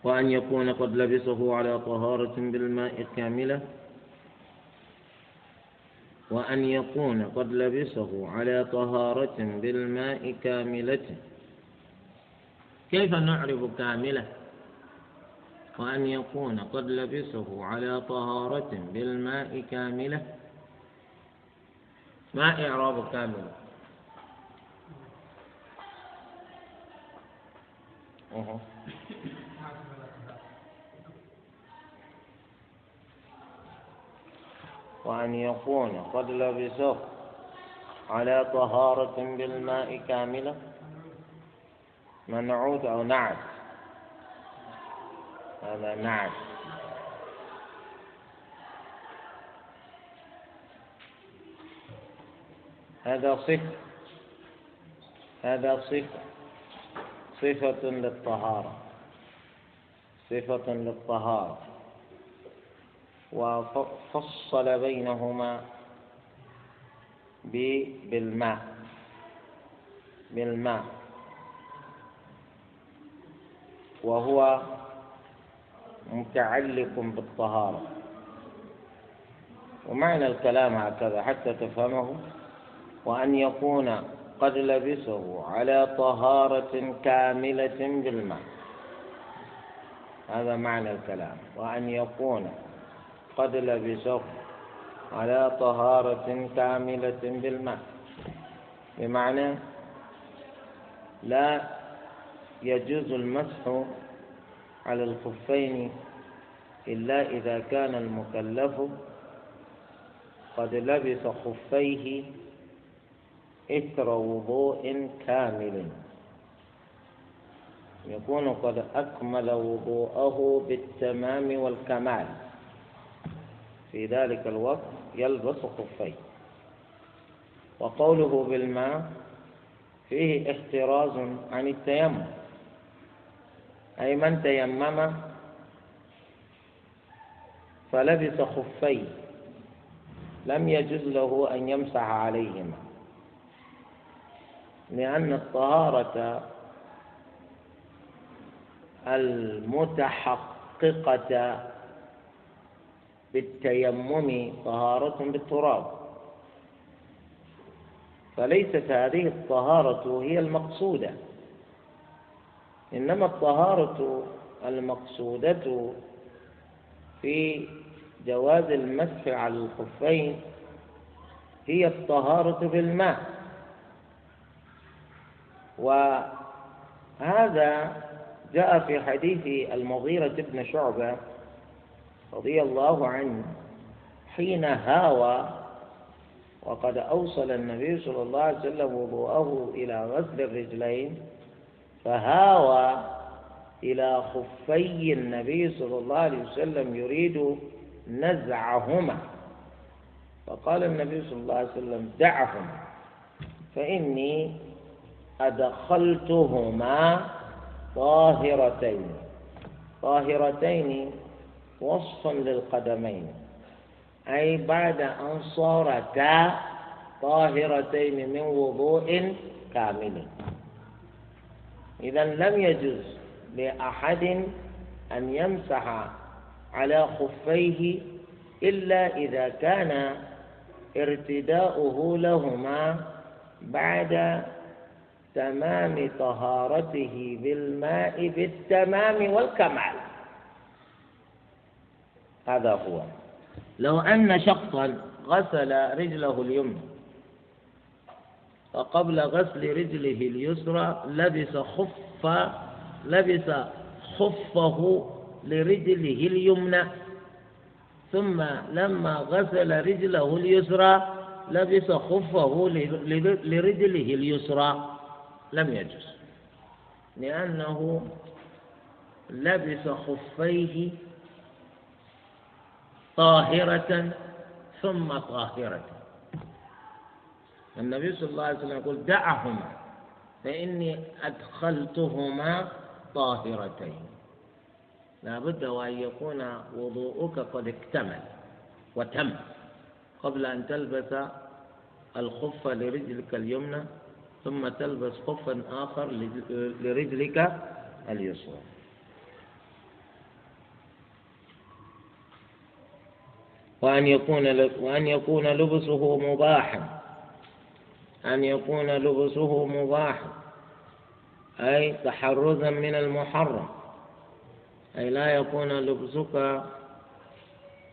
وأن يكون قد لبسه على طهارة بالماء كاملة. وأن يكون قد لبسه على طهارة بالماء كاملة. كيف نعرف كاملة؟ وأن يكون قد لبسه على طهارة بالماء كاملة. ما إعراب كاملة أه. وأن يكون قد لبسه على طهارة بالماء كاملة. منعوت أو نعت. هذا نعت هذا صفة. هذا صفة. صفة للطهارة. صفة للطهارة. وفصل بينهما بالماء. بالماء. وهو متعلق بالطهارة. ومعنى الكلام هكذا حتى تفهمه وأن يكون قد لبسه على طهارة كاملة بالماء. هذا معنى الكلام. وأن يكون قد لبسه على طهارة كاملة بالماء. بمعنى لا يجوز المسح على الخفين إلا إذا كان المكلف قد لبس خفيه إثر وضوء كامل. يكون قد أكمل وضوءه بالتمام والكمال. في ذلك الوقت يلبس خفيه. وقوله بالماء فيه احتراز عن التيمم. أي من تيمم فلبس خفيه لم يجز له أن يمسح عليهما. لأن الطهارة المتحققة بالتيمم طهارة بالتراب. فليست هذه الطهارة هي المقصودة. إنما الطهارة المقصودة في جواز المسح على الخفين هي الطهارة بالماء وهذا جاء في حديث المغيرة بن شعبة رضي الله عنه حين هاوى وقد أوصل النبي صلى الله عليه وسلم وضوءه إلى غسل الرجلين فهاوى إلى خفي النبي صلى الله عليه وسلم يريد نزعهما. فقال النبي صلى الله عليه وسلم دعهما فإني أدخلتهما طاهرتين. طاهرتين وصفا للقدمين أي بعد أن صارتا طاهرتين من وضوء كامل إذا لم يجوز لأحد أن يمسح على خفيه إلا إذا كان ارتداؤه لهما بعد تمام طهارته بالماء بالتمام والكمال. هذا هو. لو أن شخصا غسل رجله اليمنى وقبل غسل رجله اليسرى لبس خف لبس خفه لرجله اليمنى. ثم لما غسل رجله اليسرى لبس خفه لرجله اليسرى. لم يجوز. لأنه لبس خفيه طاهرة ثم طاهرة. النبي صلى الله عليه وسلم يقول دعهما فإني أدخلتهما طاهرتين. لا بد وأن يكون وضوءك قد اكتمل وتم قبل أن تلبس الخف لرجلك اليمنى ثم تلبس خفا آخر لرجلك اليسرى. وأن يكون وأن يكون لبسه مباحا. أن يكون لبسه مباحا أي تحرزا من المحرم. أي لا يكون لبسك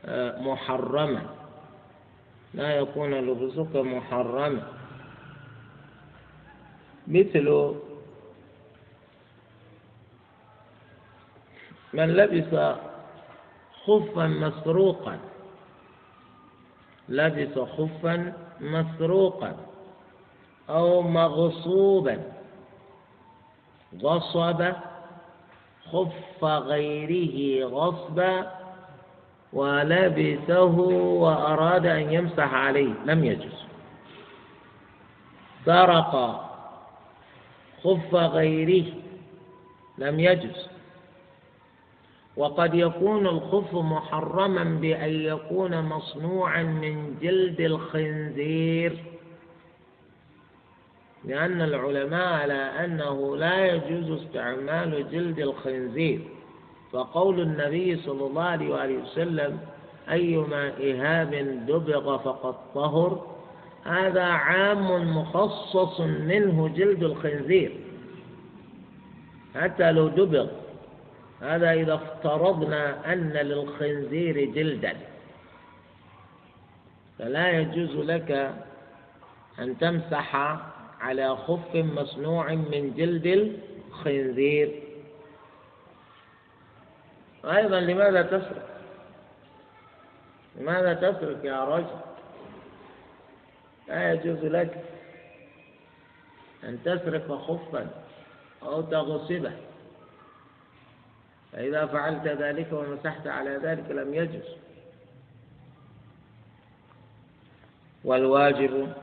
آه، محرما. لا يكون لبسك محرما. مثل من لبس خفا مسروقا. لبس خفا مسروقا. أو مغصوبا غصب خف غيره غصبا ولبسه وأراد أن يمسح عليه لم يجوز سرق خف غيره لم يجوز وقد يكون الخف محرما بأن يكون مصنوعا من جلد الخنزير. لأن العلماء على أنه لا يجوز استعمال جلد الخنزير. فقول النبي صلى الله عليه وسلم أيما إهاب دبغ فقد طهر هذا عام مخصص منه جلد الخنزير. حتى لو دبغ هذا إذا افترضنا أن للخنزير جلدا. فلا يجوز لك أن تمسح على خف مصنوع من جلد الخنزير. أيضا لماذا تسرق؟ لماذا تسرق يا رجل؟ لا يجوز لك أن تسرق خفا أو تغصبه. فإذا فعلت ذلك ومسحت على ذلك لم يجوز. والواجب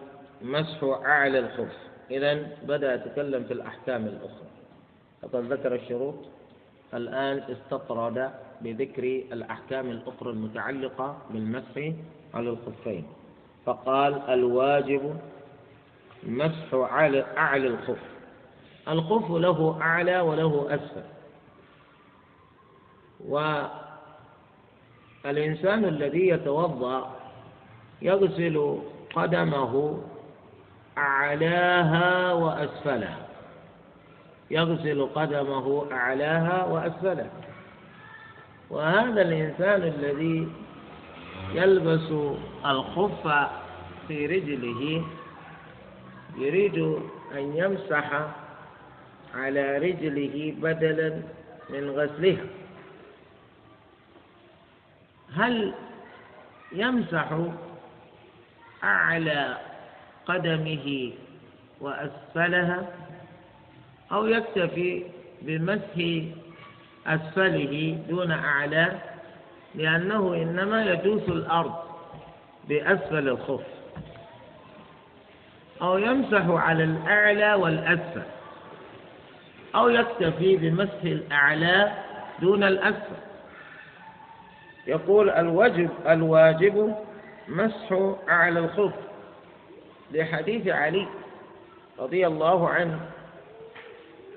مسح أعلى الخف. إذا بدأ يتكلم في الأحكام الأخرى. لقد ذكر الشروط. الآن استطرد بذكر الأحكام الأخرى المتعلقة بالمسح على الخفين. فقال الواجب مسح على أعلى الخف. الخف له أعلى وله أسفل. والإنسان الذي يتوضأ يغسل قدمه أعلاها وأسفلها. يغسل قدمه أعلاها وأسفلها. وهذا الإنسان الذي يلبس الخف في رجله يريد أن يمسح على رجله بدلا من غسلها. هل يمسح أعلى قدمه وأسفلها أو يكتفي بمسح أسفله دون أعلى لأنه إنما يدوس الأرض بأسفل الخف. أو يمسح على الأعلى والأسفل. أو يكتفي بمسح الأعلى دون الأسفل. يقول الواجب الواجب مسح أعلى الخف. لحديث علي رضي الله عنه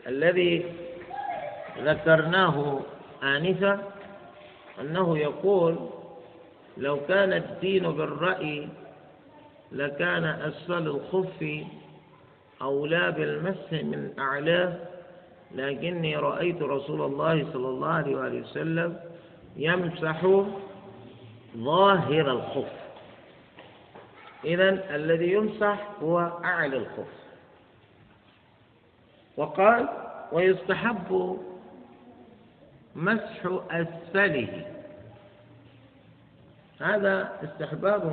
الذي ذكرناه آنفا أنه يقول لو كان الدين بالرأي لكان أسفل الخف أولى بالمسح من أعلاه لكني رأيت رسول الله صلى الله عليه وسلم يمسح ظاهر الخف إذا الذي يمسح هو أعلى الخف. وقال ويستحب مسح أسفله. هذا استحباب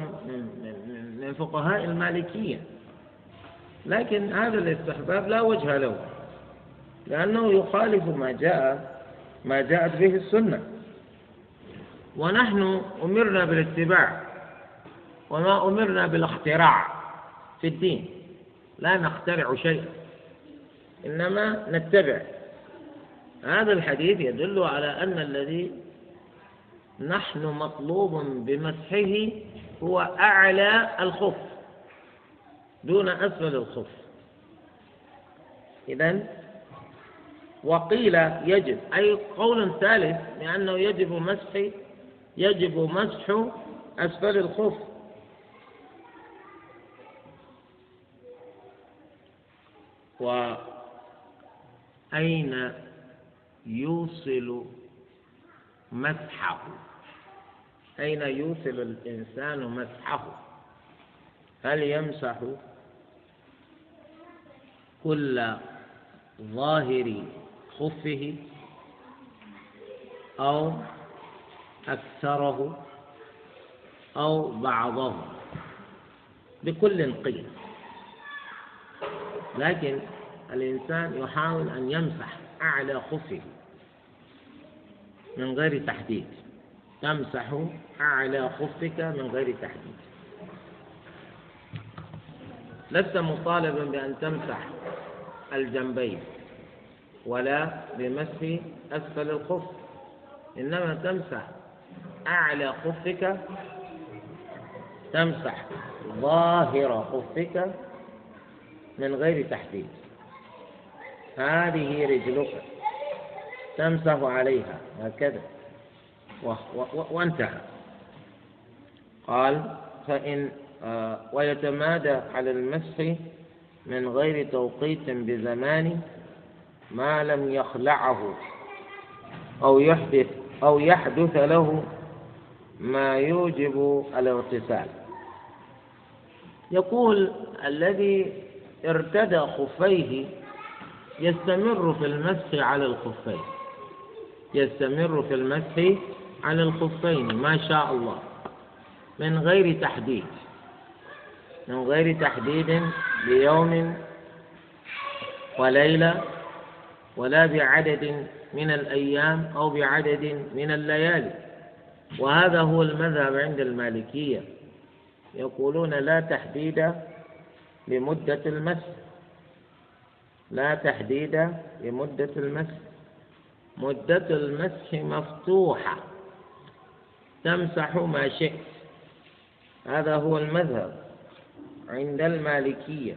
من فقهاء المالكية. لكن هذا الاستحباب لا وجه له لأنه يخالف ما جاء ما جاءت به السنة. ونحن أمرنا بالاتباع. وما أمرنا بالاختراع في الدين. لا نخترع شيئا إنما نتبع. هذا الحديث يدل على أن الذي نحن مطلوب بمسحه هو أعلى الخف دون أسفل الخف. إذا وقيل يجب أي قول ثالث لأنه يجب مسح يجب مسح أسفل الخف. وأين يوصل مسحه؟ أين يوصل الإنسان مسحه؟ هل يمسح كل ظاهر خفه أو أكثره أو بعضه؟ بكل قيل لكن الإنسان يحاول أن يمسح أعلى خفه من غير تحديد. تمسح أعلى خفك من غير تحديد. لست مطالبا بأن تمسح الجنبين ولا بمسح أسفل الخف. إنما تمسح أعلى خفك تمسح ظاهر خفك من غير تحديد. هذه رجلك تمسح عليها هكذا. وانتهى. قال فإن آه، ويتمادى على المسح من غير توقيت بزمان ما لم يخلعه أو يحدث أو يحدث له ما يوجب الاغتسال. يقول الذي ارتدى خفيه يستمر في المسح على الخفين. يستمر في المسح على الخفين ما شاء الله. من غير تحديد. من غير تحديد بيوم وليلة ولا بعدد من الأيام أو بعدد من الليالي. وهذا هو المذهب عند المالكية. يقولون لا تحديد لمدة المسح لا تحديد لمدة المسح مدة المسح مفتوحة. تمسح ما شئت. هذا هو المذهب عند المالكية.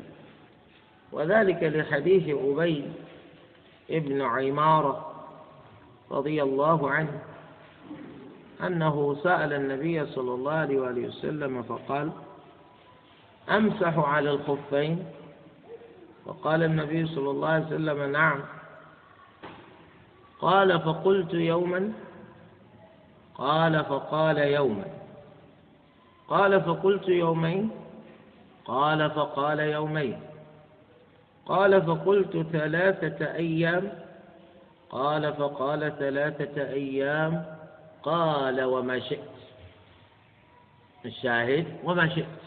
وذلك لحديث أبي ابن عمارة رضي الله عنه أنه سأل النبي صلى الله عليه وسلم فقال أمسح على الخفين؟ فقال النبي صلى الله عليه وسلم نعم. قال فقلت يوما؟ قال فقال يوما. قال فقلت يومين؟ قال فقال يومين. قال فقلت ثلاثة أيام؟ قال فقال ثلاثة أيام. قال وما شئت. الشاهد وما شئت.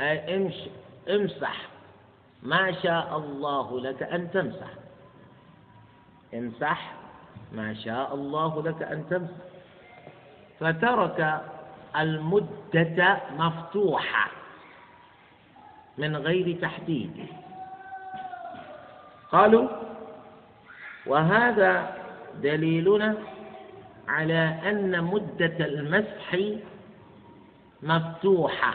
أي امش امسح. ما شاء الله لك أن تمسح. امسح. ما شاء الله لك أن تمسح. فترك المدة مفتوحة من غير تحديد. قالوا وهذا دليلنا على أن مدة المسح مفتوحة.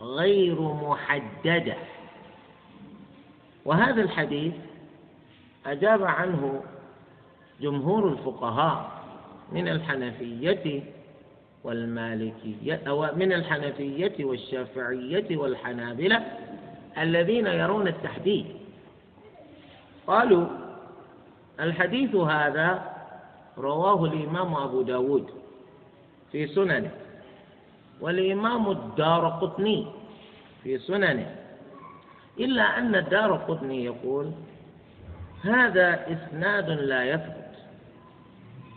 غير محددة. وهذا الحديث أجاب عنه جمهور الفقهاء من الحنفية والمالكية أو من الحنفية والشافعية والحنابلة الذين يرون التحديد. قالوا الحديث هذا رواه الإمام أبو داود في سننه. والإمام الدار قطني في سننه. إلا أن الدار قطني يقول هذا إسناد لا يثبت.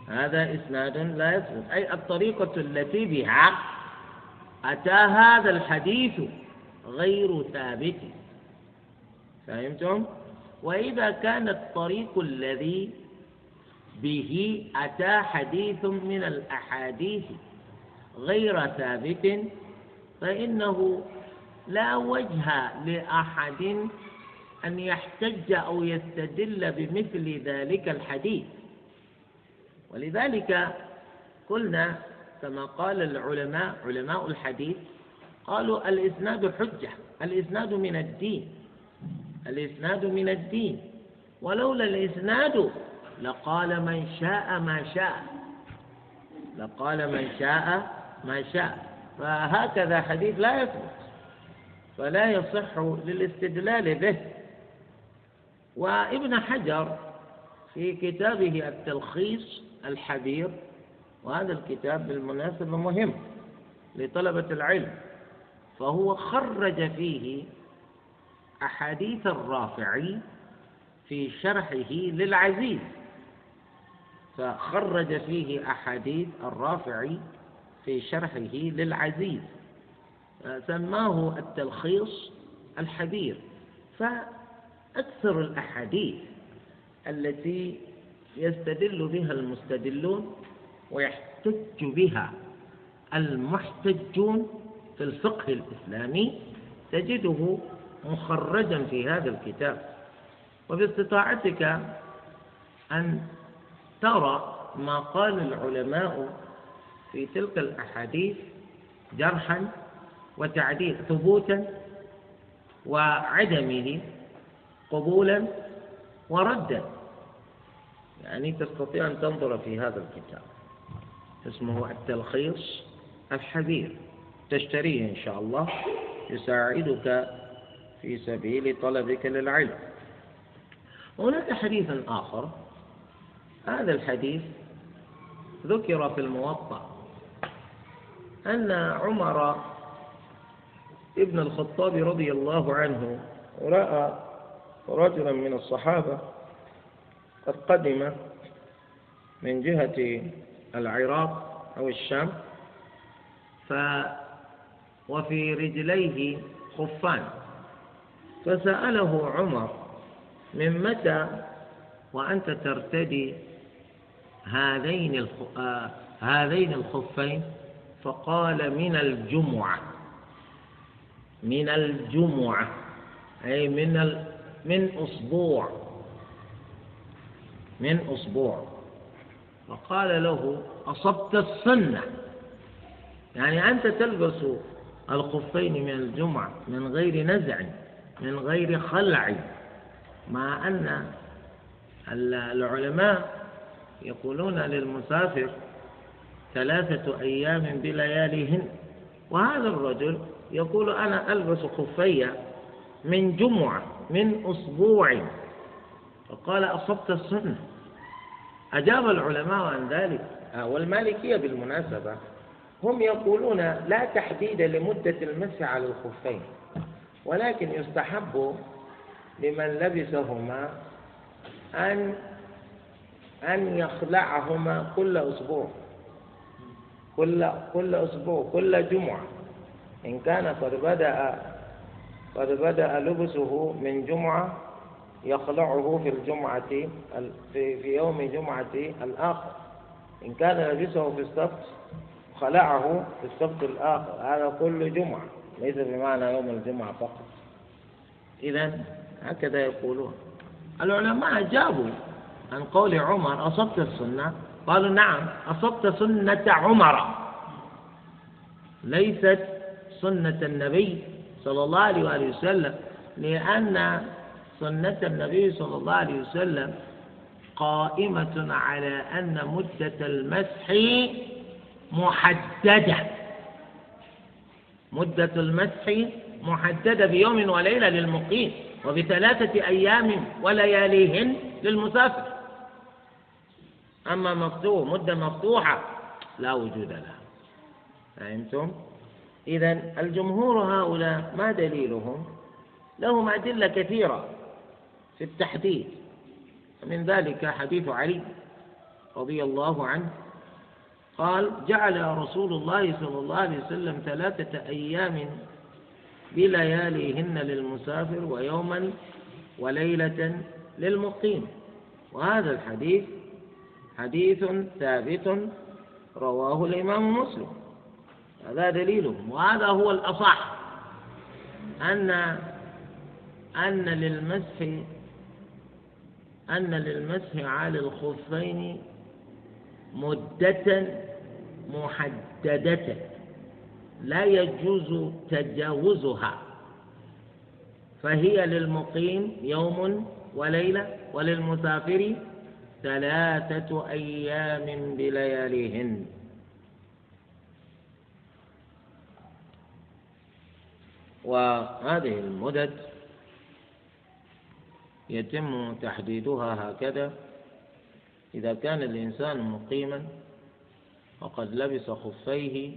هذا إسناد لا يثبت. أي الطريقة التي بها أتى هذا الحديث غير ثابت. فهمتم؟ وإذا كان الطريق الذي به أتى حديث من الأحاديث غير ثابت فإنه لا وجه لأحد أن يحتج أو يستدل بمثل ذلك الحديث. ولذلك قلنا كما قال العلماء علماء الحديث قالوا الإسناد حجة الإسناد من الدين الإسناد من الدين. ولولا الإسناد لقال من شاء ما شاء لقال من شاء ما شاء. فهكذا حديث لا يثبت فلا يصح للاستدلال به. وابن حجر في كتابه التلخيص الحبير وهذا الكتاب بالمناسبة مهم لطلبة العلم فهو خرج فيه أحاديث الرافعي في شرحه للعزيز. فخرج فيه أحاديث الرافعي في شرحه للعزيز سماه التلخيص الحبير. فأكثر الأحاديث التي يستدل بها المستدلون ويحتج بها المحتجون في الفقه الإسلامي تجده مخرجا في هذا الكتاب. وباستطاعتك أن ترى ما قال العلماء في تلك الأحاديث جرحا وتعديل ثبوتا وعدمه قبولا وردا. يعني تستطيع أن تنظر في هذا الكتاب. اسمه التلخيص الحبير تشتريه إن شاء الله يساعدك في سبيل طلبك للعلم. هناك حديث آخر. هذا الحديث ذكر في الموطأ. أن عمر ابن الخطاب رضي الله عنه رأى رجلا من الصحابة قد قدم من جهة العراق أو الشام ف وفي رجليه خفان فسأله عمر من متى وأنت ترتدي هذين. آه هذين الخفين فقال من الجمعة. من الجمعة. أي من ال... من أسبوع. من أسبوع. فقال له أصبت السنة. يعني أنت تلبس الخفين من الجمعة من غير نزع من غير خلع. مع أن العلماء يقولون للمسافر ثلاثة أيام بلياليهن. وهذا الرجل يقول أنا ألبس خفي من جمعة من أسبوع. فقال أصبت السنة. أجاب العلماء عن ذلك. آه، والمالكية بالمناسبة هم يقولون لا تحديد لمدة المسح على الخفين ولكن يستحب لمن لبسهما أن أن يخلعهما كل أسبوع. كل كل أسبوع كل جمعة. إن كان قد بدأ قد بدأ لبسه من جمعة يخلعه في الجمعة في في يوم جمعة الآخر. إن كان لبسه في السبت خلعه في السبت الآخر. هذا كل جمعة ليس بمعنى يوم الجمعة فقط. إذا هكذا يقولون. العلماء أجابوا عن قول عمر أصبت السنة؟ قالوا نعم أصبت سنة عمر. ليست سنة النبي صلى الله عليه وآله وسلم لأن سنة النبي صلى الله عليه وسلم قائمة على أن مدة المسح محددة. مدة المسح محددة بيوم وليلة للمقيم وبثلاثة أيام ولياليهن للمسافر. أما مفتوح مدة مفتوحة لا وجود لها فهمتم؟ إذا الجمهور هؤلاء ما دليلهم؟ لهم أدلة كثيرة في التحديد من ذلك حديث علي رضي الله عنه قال جعل رسول الله صلى الله عليه وسلم ثلاثة أيام بلياليهن للمسافر ويوما وليلة للمقيم وهذا الحديث حديث ثابت رواه الإمام مسلم. هذا دليله. وهذا هو الأصح. أن أن للمسح أن للمسح على الخفين مدة محددة. لا يجوز تجاوزها. فهي للمقيم يوم وليلة وللمسافر ثلاثة أيام بلياليهن. وهذه المدد يتم تحديدها هكذا. إذا كان الإنسان مقيما وقد لبس خفيه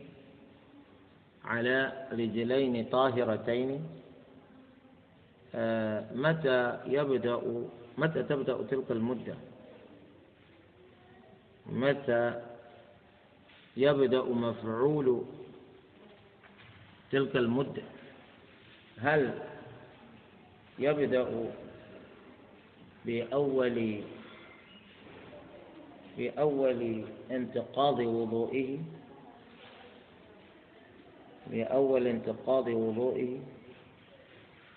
على رجلين طاهرتين. آه، متى يبدأ متى تبدأ تلك المدة؟ متى يبدأ مفعول تلك المدة؟ هل يبدأ بأول بأول انتقاض وضوئه؟ بأول انتقاض وضوئه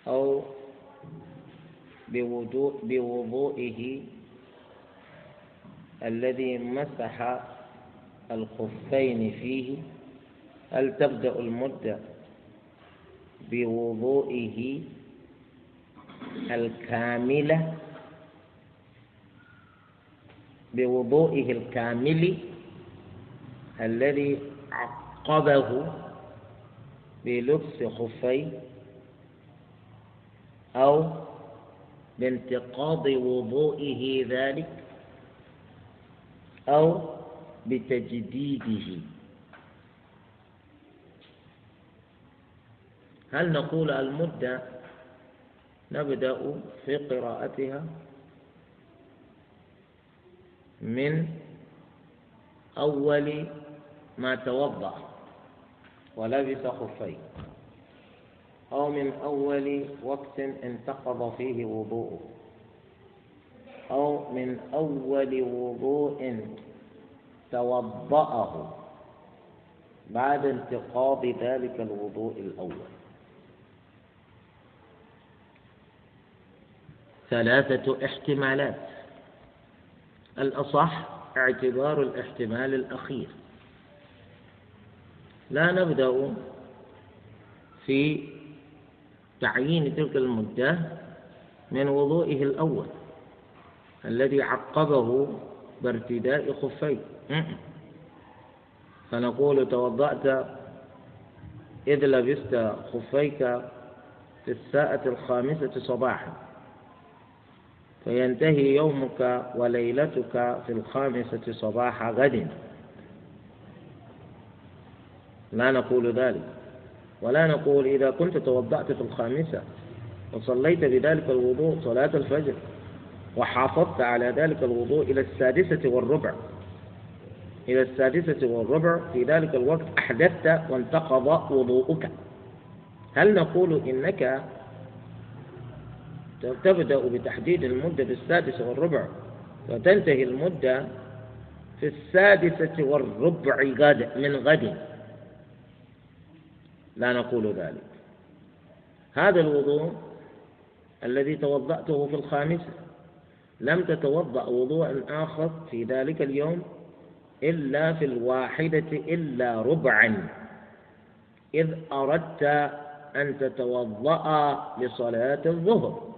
أو بوضوء بوضوئه الذي مسح الخفين فيه هل تبدأ المدة بوضوئه الكاملة؟ بوضوئه الكامل الذي عقبه بلبس خفي أو بانتقاض وضوئه ذلك؟ أو بتجديده. هل نقول المدة؟ نبدأ في قراءتها من أول ما توضأ ولبس خفيه أو من أول وقت انتقض فيه وضوءه. أو من أول وضوء توضأه بعد انتقاض ذلك الوضوء الأول. ثلاثة احتمالات. الأصح اعتبار الاحتمال الأخير. لا نبدأ في تعيين تلك المدة من وضوئه الأول. الذي عقبه بارتداء خفيه فنقول توضأت إذ لبست خفيك في الساعة الخامسة صباحا. فينتهي يومك وليلتك في الخامسة صباح غد. لا نقول ذلك. ولا نقول إذا كنت توضأت في الخامسة وصليت بذلك الوضوء صلاة الفجر. وحافظت على ذلك الوضوء إلى السادسة والربع. إلى السادسة والربع في ذلك الوقت أحدثت وانتقض وضوءك. هل نقول إنك تبدأ بتحديد المدة في السادسة والربع وتنتهي المدة في السادسة والربع غد من غد؟ لا نقول ذلك. هذا الوضوء الذي توضأته في الخامسة لم تتوضأ وضوءا آخر في ذلك اليوم إلا في الواحدة إلا ربعا. إذ أردت أن تتوضأ لصلاة الظهر.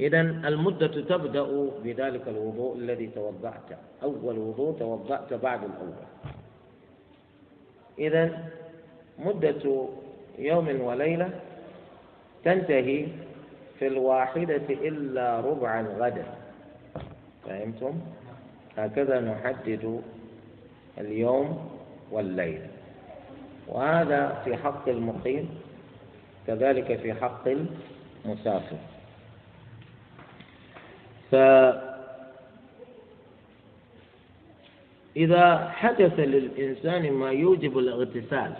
إذا المدة تبدأ بذلك الوضوء الذي توضأت. أول وضوء توضأت بعد الأول. إذا مدة يوم وليلة تنتهي في الواحدة إلا ربعا غدا فهمتم؟ هكذا نحدد اليوم والليل. وهذا في حق المقيم كذلك في حق المسافر. فإذا حدث للإنسان ما يوجب الاغتسال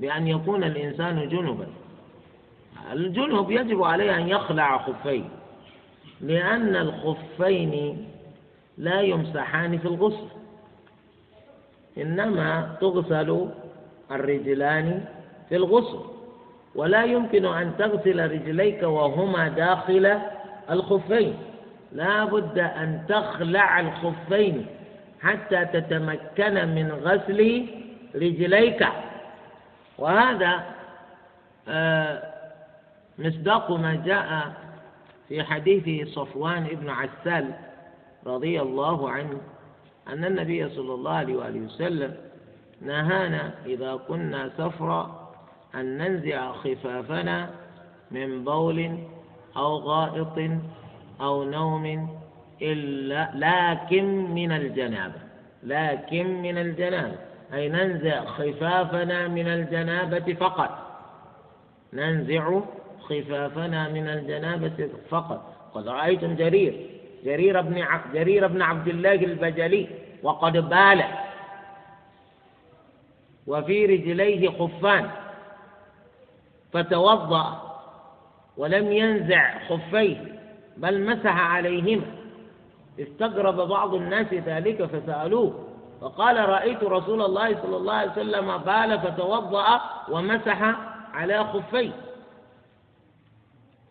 بأن يكون الإنسان جنبا الجنب يجب عليه أن يخلع خفيه لأن الخفين لا يمسحان في الغسل إنما تغسل الرجلان في الغسل ولا يمكن أن تغسل رجليك وهما داخل الخفين لا بد أن تخلع الخفين حتى تتمكن من غسل رجليك وهذا آه، مصداق ما جاء في حديث صفوان بن عسال رضي الله عنه أن النبي صلى الله عليه وآله وسلم نهانا إذا كنا سفرا أن ننزع خفافنا من بول أو غائط أو نوم إلا لكن من الجنابة لكن من الجنابة. أي ننزع خفافنا من الجنابة فقط. ننزع خفافنا من الجنابة فقط. قد رأيتم جرير جرير بن جرير بن عبد الله البجلي وقد بال. وفي رجليه خفان. فتوضأ ولم ينزع خفيه بل مسح عليهما. استغرب بعض الناس ذلك فسألوه. فقال رأيت رسول الله صلى الله عليه وسلم بال فتوضأ ومسح على خفيه.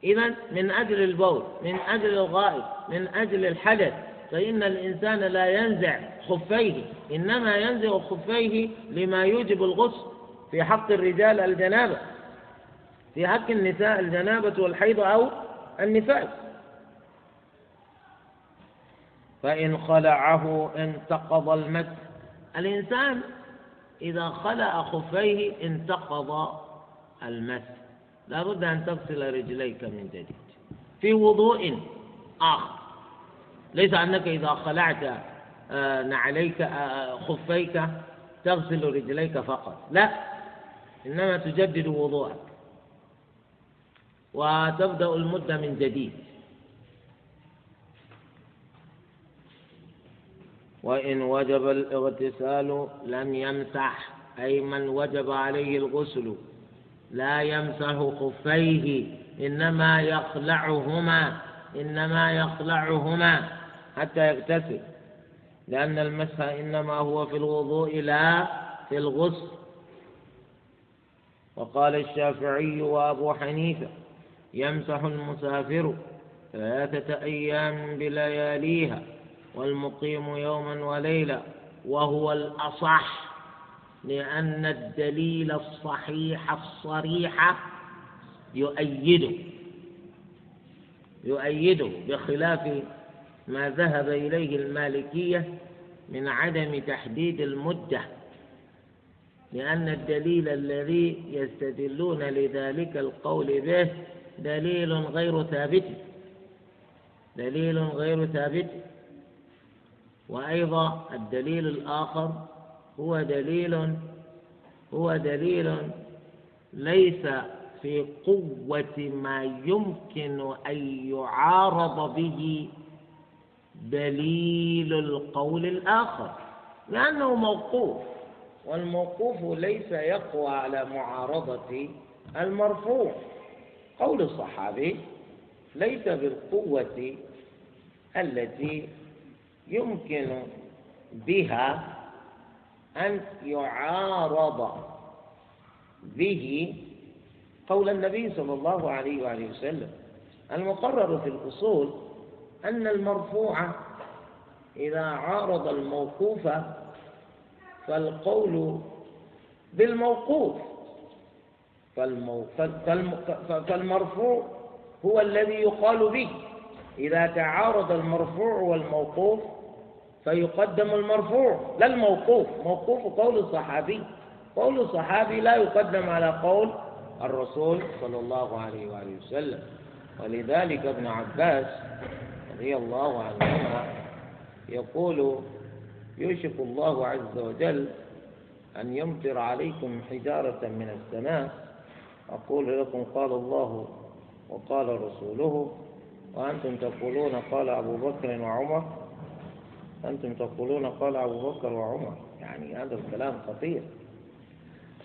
إذا من أجل البول من أجل الغائط من أجل الحدث فإن الإنسان لا ينزع خفيه إنما ينزع خفيه لما يوجب الغسل في حق الرجال الجنابة في حق النساء الجنابة والحيض أو النفاس فإن خلعه انتقض المس الإنسان إذا خلع خفيه انتقض المس لا بد أن تغسل رجليك من جديد. في وضوء آخر. ليس أنك إذا خلعت آه، نعليك آه، خفيك تغسل رجليك فقط. لا. إنما تجدد وضوءك. وتبدأ المدة من جديد. وإن وجب الاغتسال لم يمسح أي من وجب عليه الغسل. لا يمسح خفيه إنما يخلعهما إنما يخلعهما حتى يغتسل. لأن المسح إنما هو في الوضوء لا في الغسل. وقال الشافعي وأبو حنيفة يمسح المسافر ثلاثة أيام بلياليها والمقيم يوما وليلة وهو الأصح. لأن الدليل الصحيح الصريح يؤيده يؤيده بخلاف ما ذهب إليه المالكية من عدم تحديد المدة لأن الدليل الذي يستدلون لذلك القول به دليل غير ثابت دليل غير ثابت. وأيضا الدليل الآخر هو دليل هو دليل ليس في قوة ما يمكن أن يعارض به دليل القول الآخر لأنه موقوف والموقوف ليس يقوى على معارضة المرفوع. قول الصحابي ليس بالقوة التي يمكن بها أن يعارض به قول النبي صلى الله عليه وآله وسلم. المقرر في الأصول أن المرفوع إذا عارض الموقوف فالقول بالموقوف. فالمرفوع هو الذي يقال به. إذا تعارض المرفوع والموقوف فيقدم المرفوع. لا الموقوف. موقوف قول الصحابي. قول الصحابي لا يقدم على قول الرسول صلى الله عليه وآله وسلم. ولذلك ابن عباس رضي الله عنهما يقول يوشك الله عز وجل أن يمطر عليكم حجارة من السماء. أقول لكم قال الله وقال رسوله. وأنتم تقولون قال أبو بكر وعمر. أنتم تقولون قال أبو بكر وعمر. يعني هذا الكلام خطير.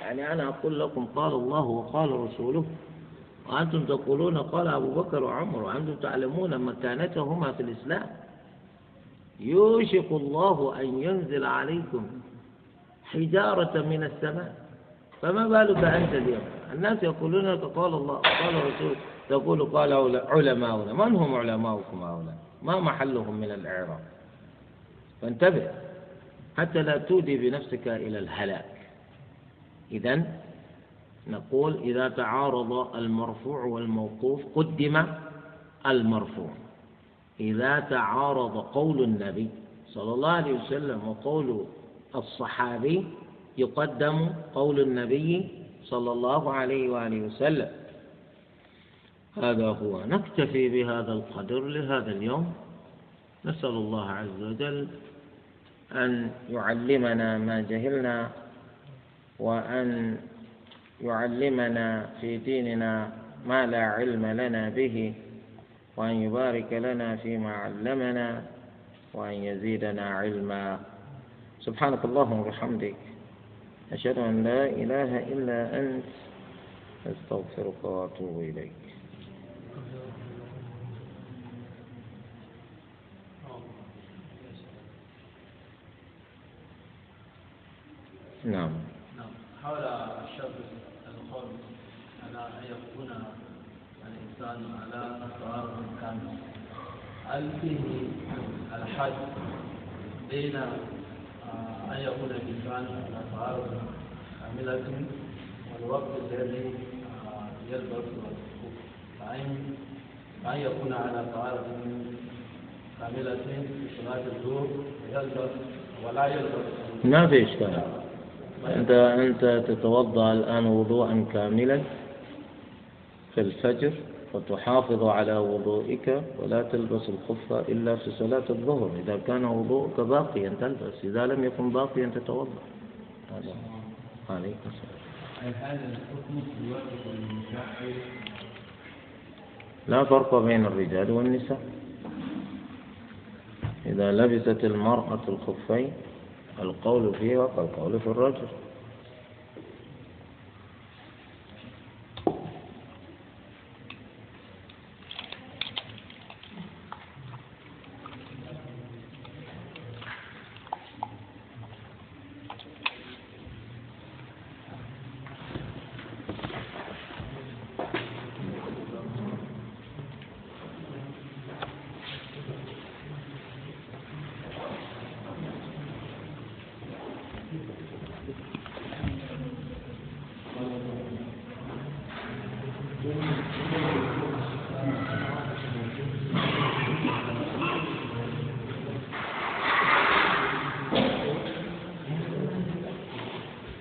يعني أنا أقول لكم قال الله وقال رسوله. وأنتم تقولون قال أبو بكر وعمر. وأنتم تعلمون مكانتهما في الإسلام. يوشك الله أن ينزل عليكم حجارة من السماء. فما بالك أنت اليوم؟ الناس يقولون لك قال الله قال الرسول تقول قال علماؤنا. من هم علماؤكم هؤلاء؟ ما محلهم من الإعراب؟ فانتبه حتى لا تودي بنفسك إلى الهلاك. إذا نقول إذا تعارض المرفوع والموقوف قدم المرفوع. إذا تعارض قول النبي صلى الله عليه وسلم وقول الصحابي يقدم قول النبي صلى الله عليه وآله وسلم. هذا هو. نكتفي بهذا القدر لهذا اليوم. نسأل الله عز وجل أن يعلمنا ما جهلنا وأن يعلمنا في ديننا ما لا علم لنا به وأن يبارك لنا فيما علمنا وأن يزيدنا علما. سبحانك اللهم وبحمدك. أشهد أن لا إله إلا أنت. أستغفرك وأتوب إليك. نعم. نعم. حول الشرط الخامس على أن يكون الإنسان على طهارة كامل. هل فيه الحد بين أن يكون الإنسان على طهارة كاملة والوقت الذي يلبس فأن أن يكون على طهارة كاملة في صلاة الظهر ويلبس ولا يلبس؟ ما في إشكال. أنت أنت تتوضأ الآن وضوءا كاملا في الفجر وتحافظ على وضوئك ولا تلبس الخف إلا في صلاة الظهر. إذا كان وضوءك باقيا تلبس إذا لم يكن باقيا تتوضأ. هذا. عليك السلام. هذا الحكم في لا فرق بين الرجال والنساء. إذا لبست المرأة الخفين القول فيه وقال القول في الرجل.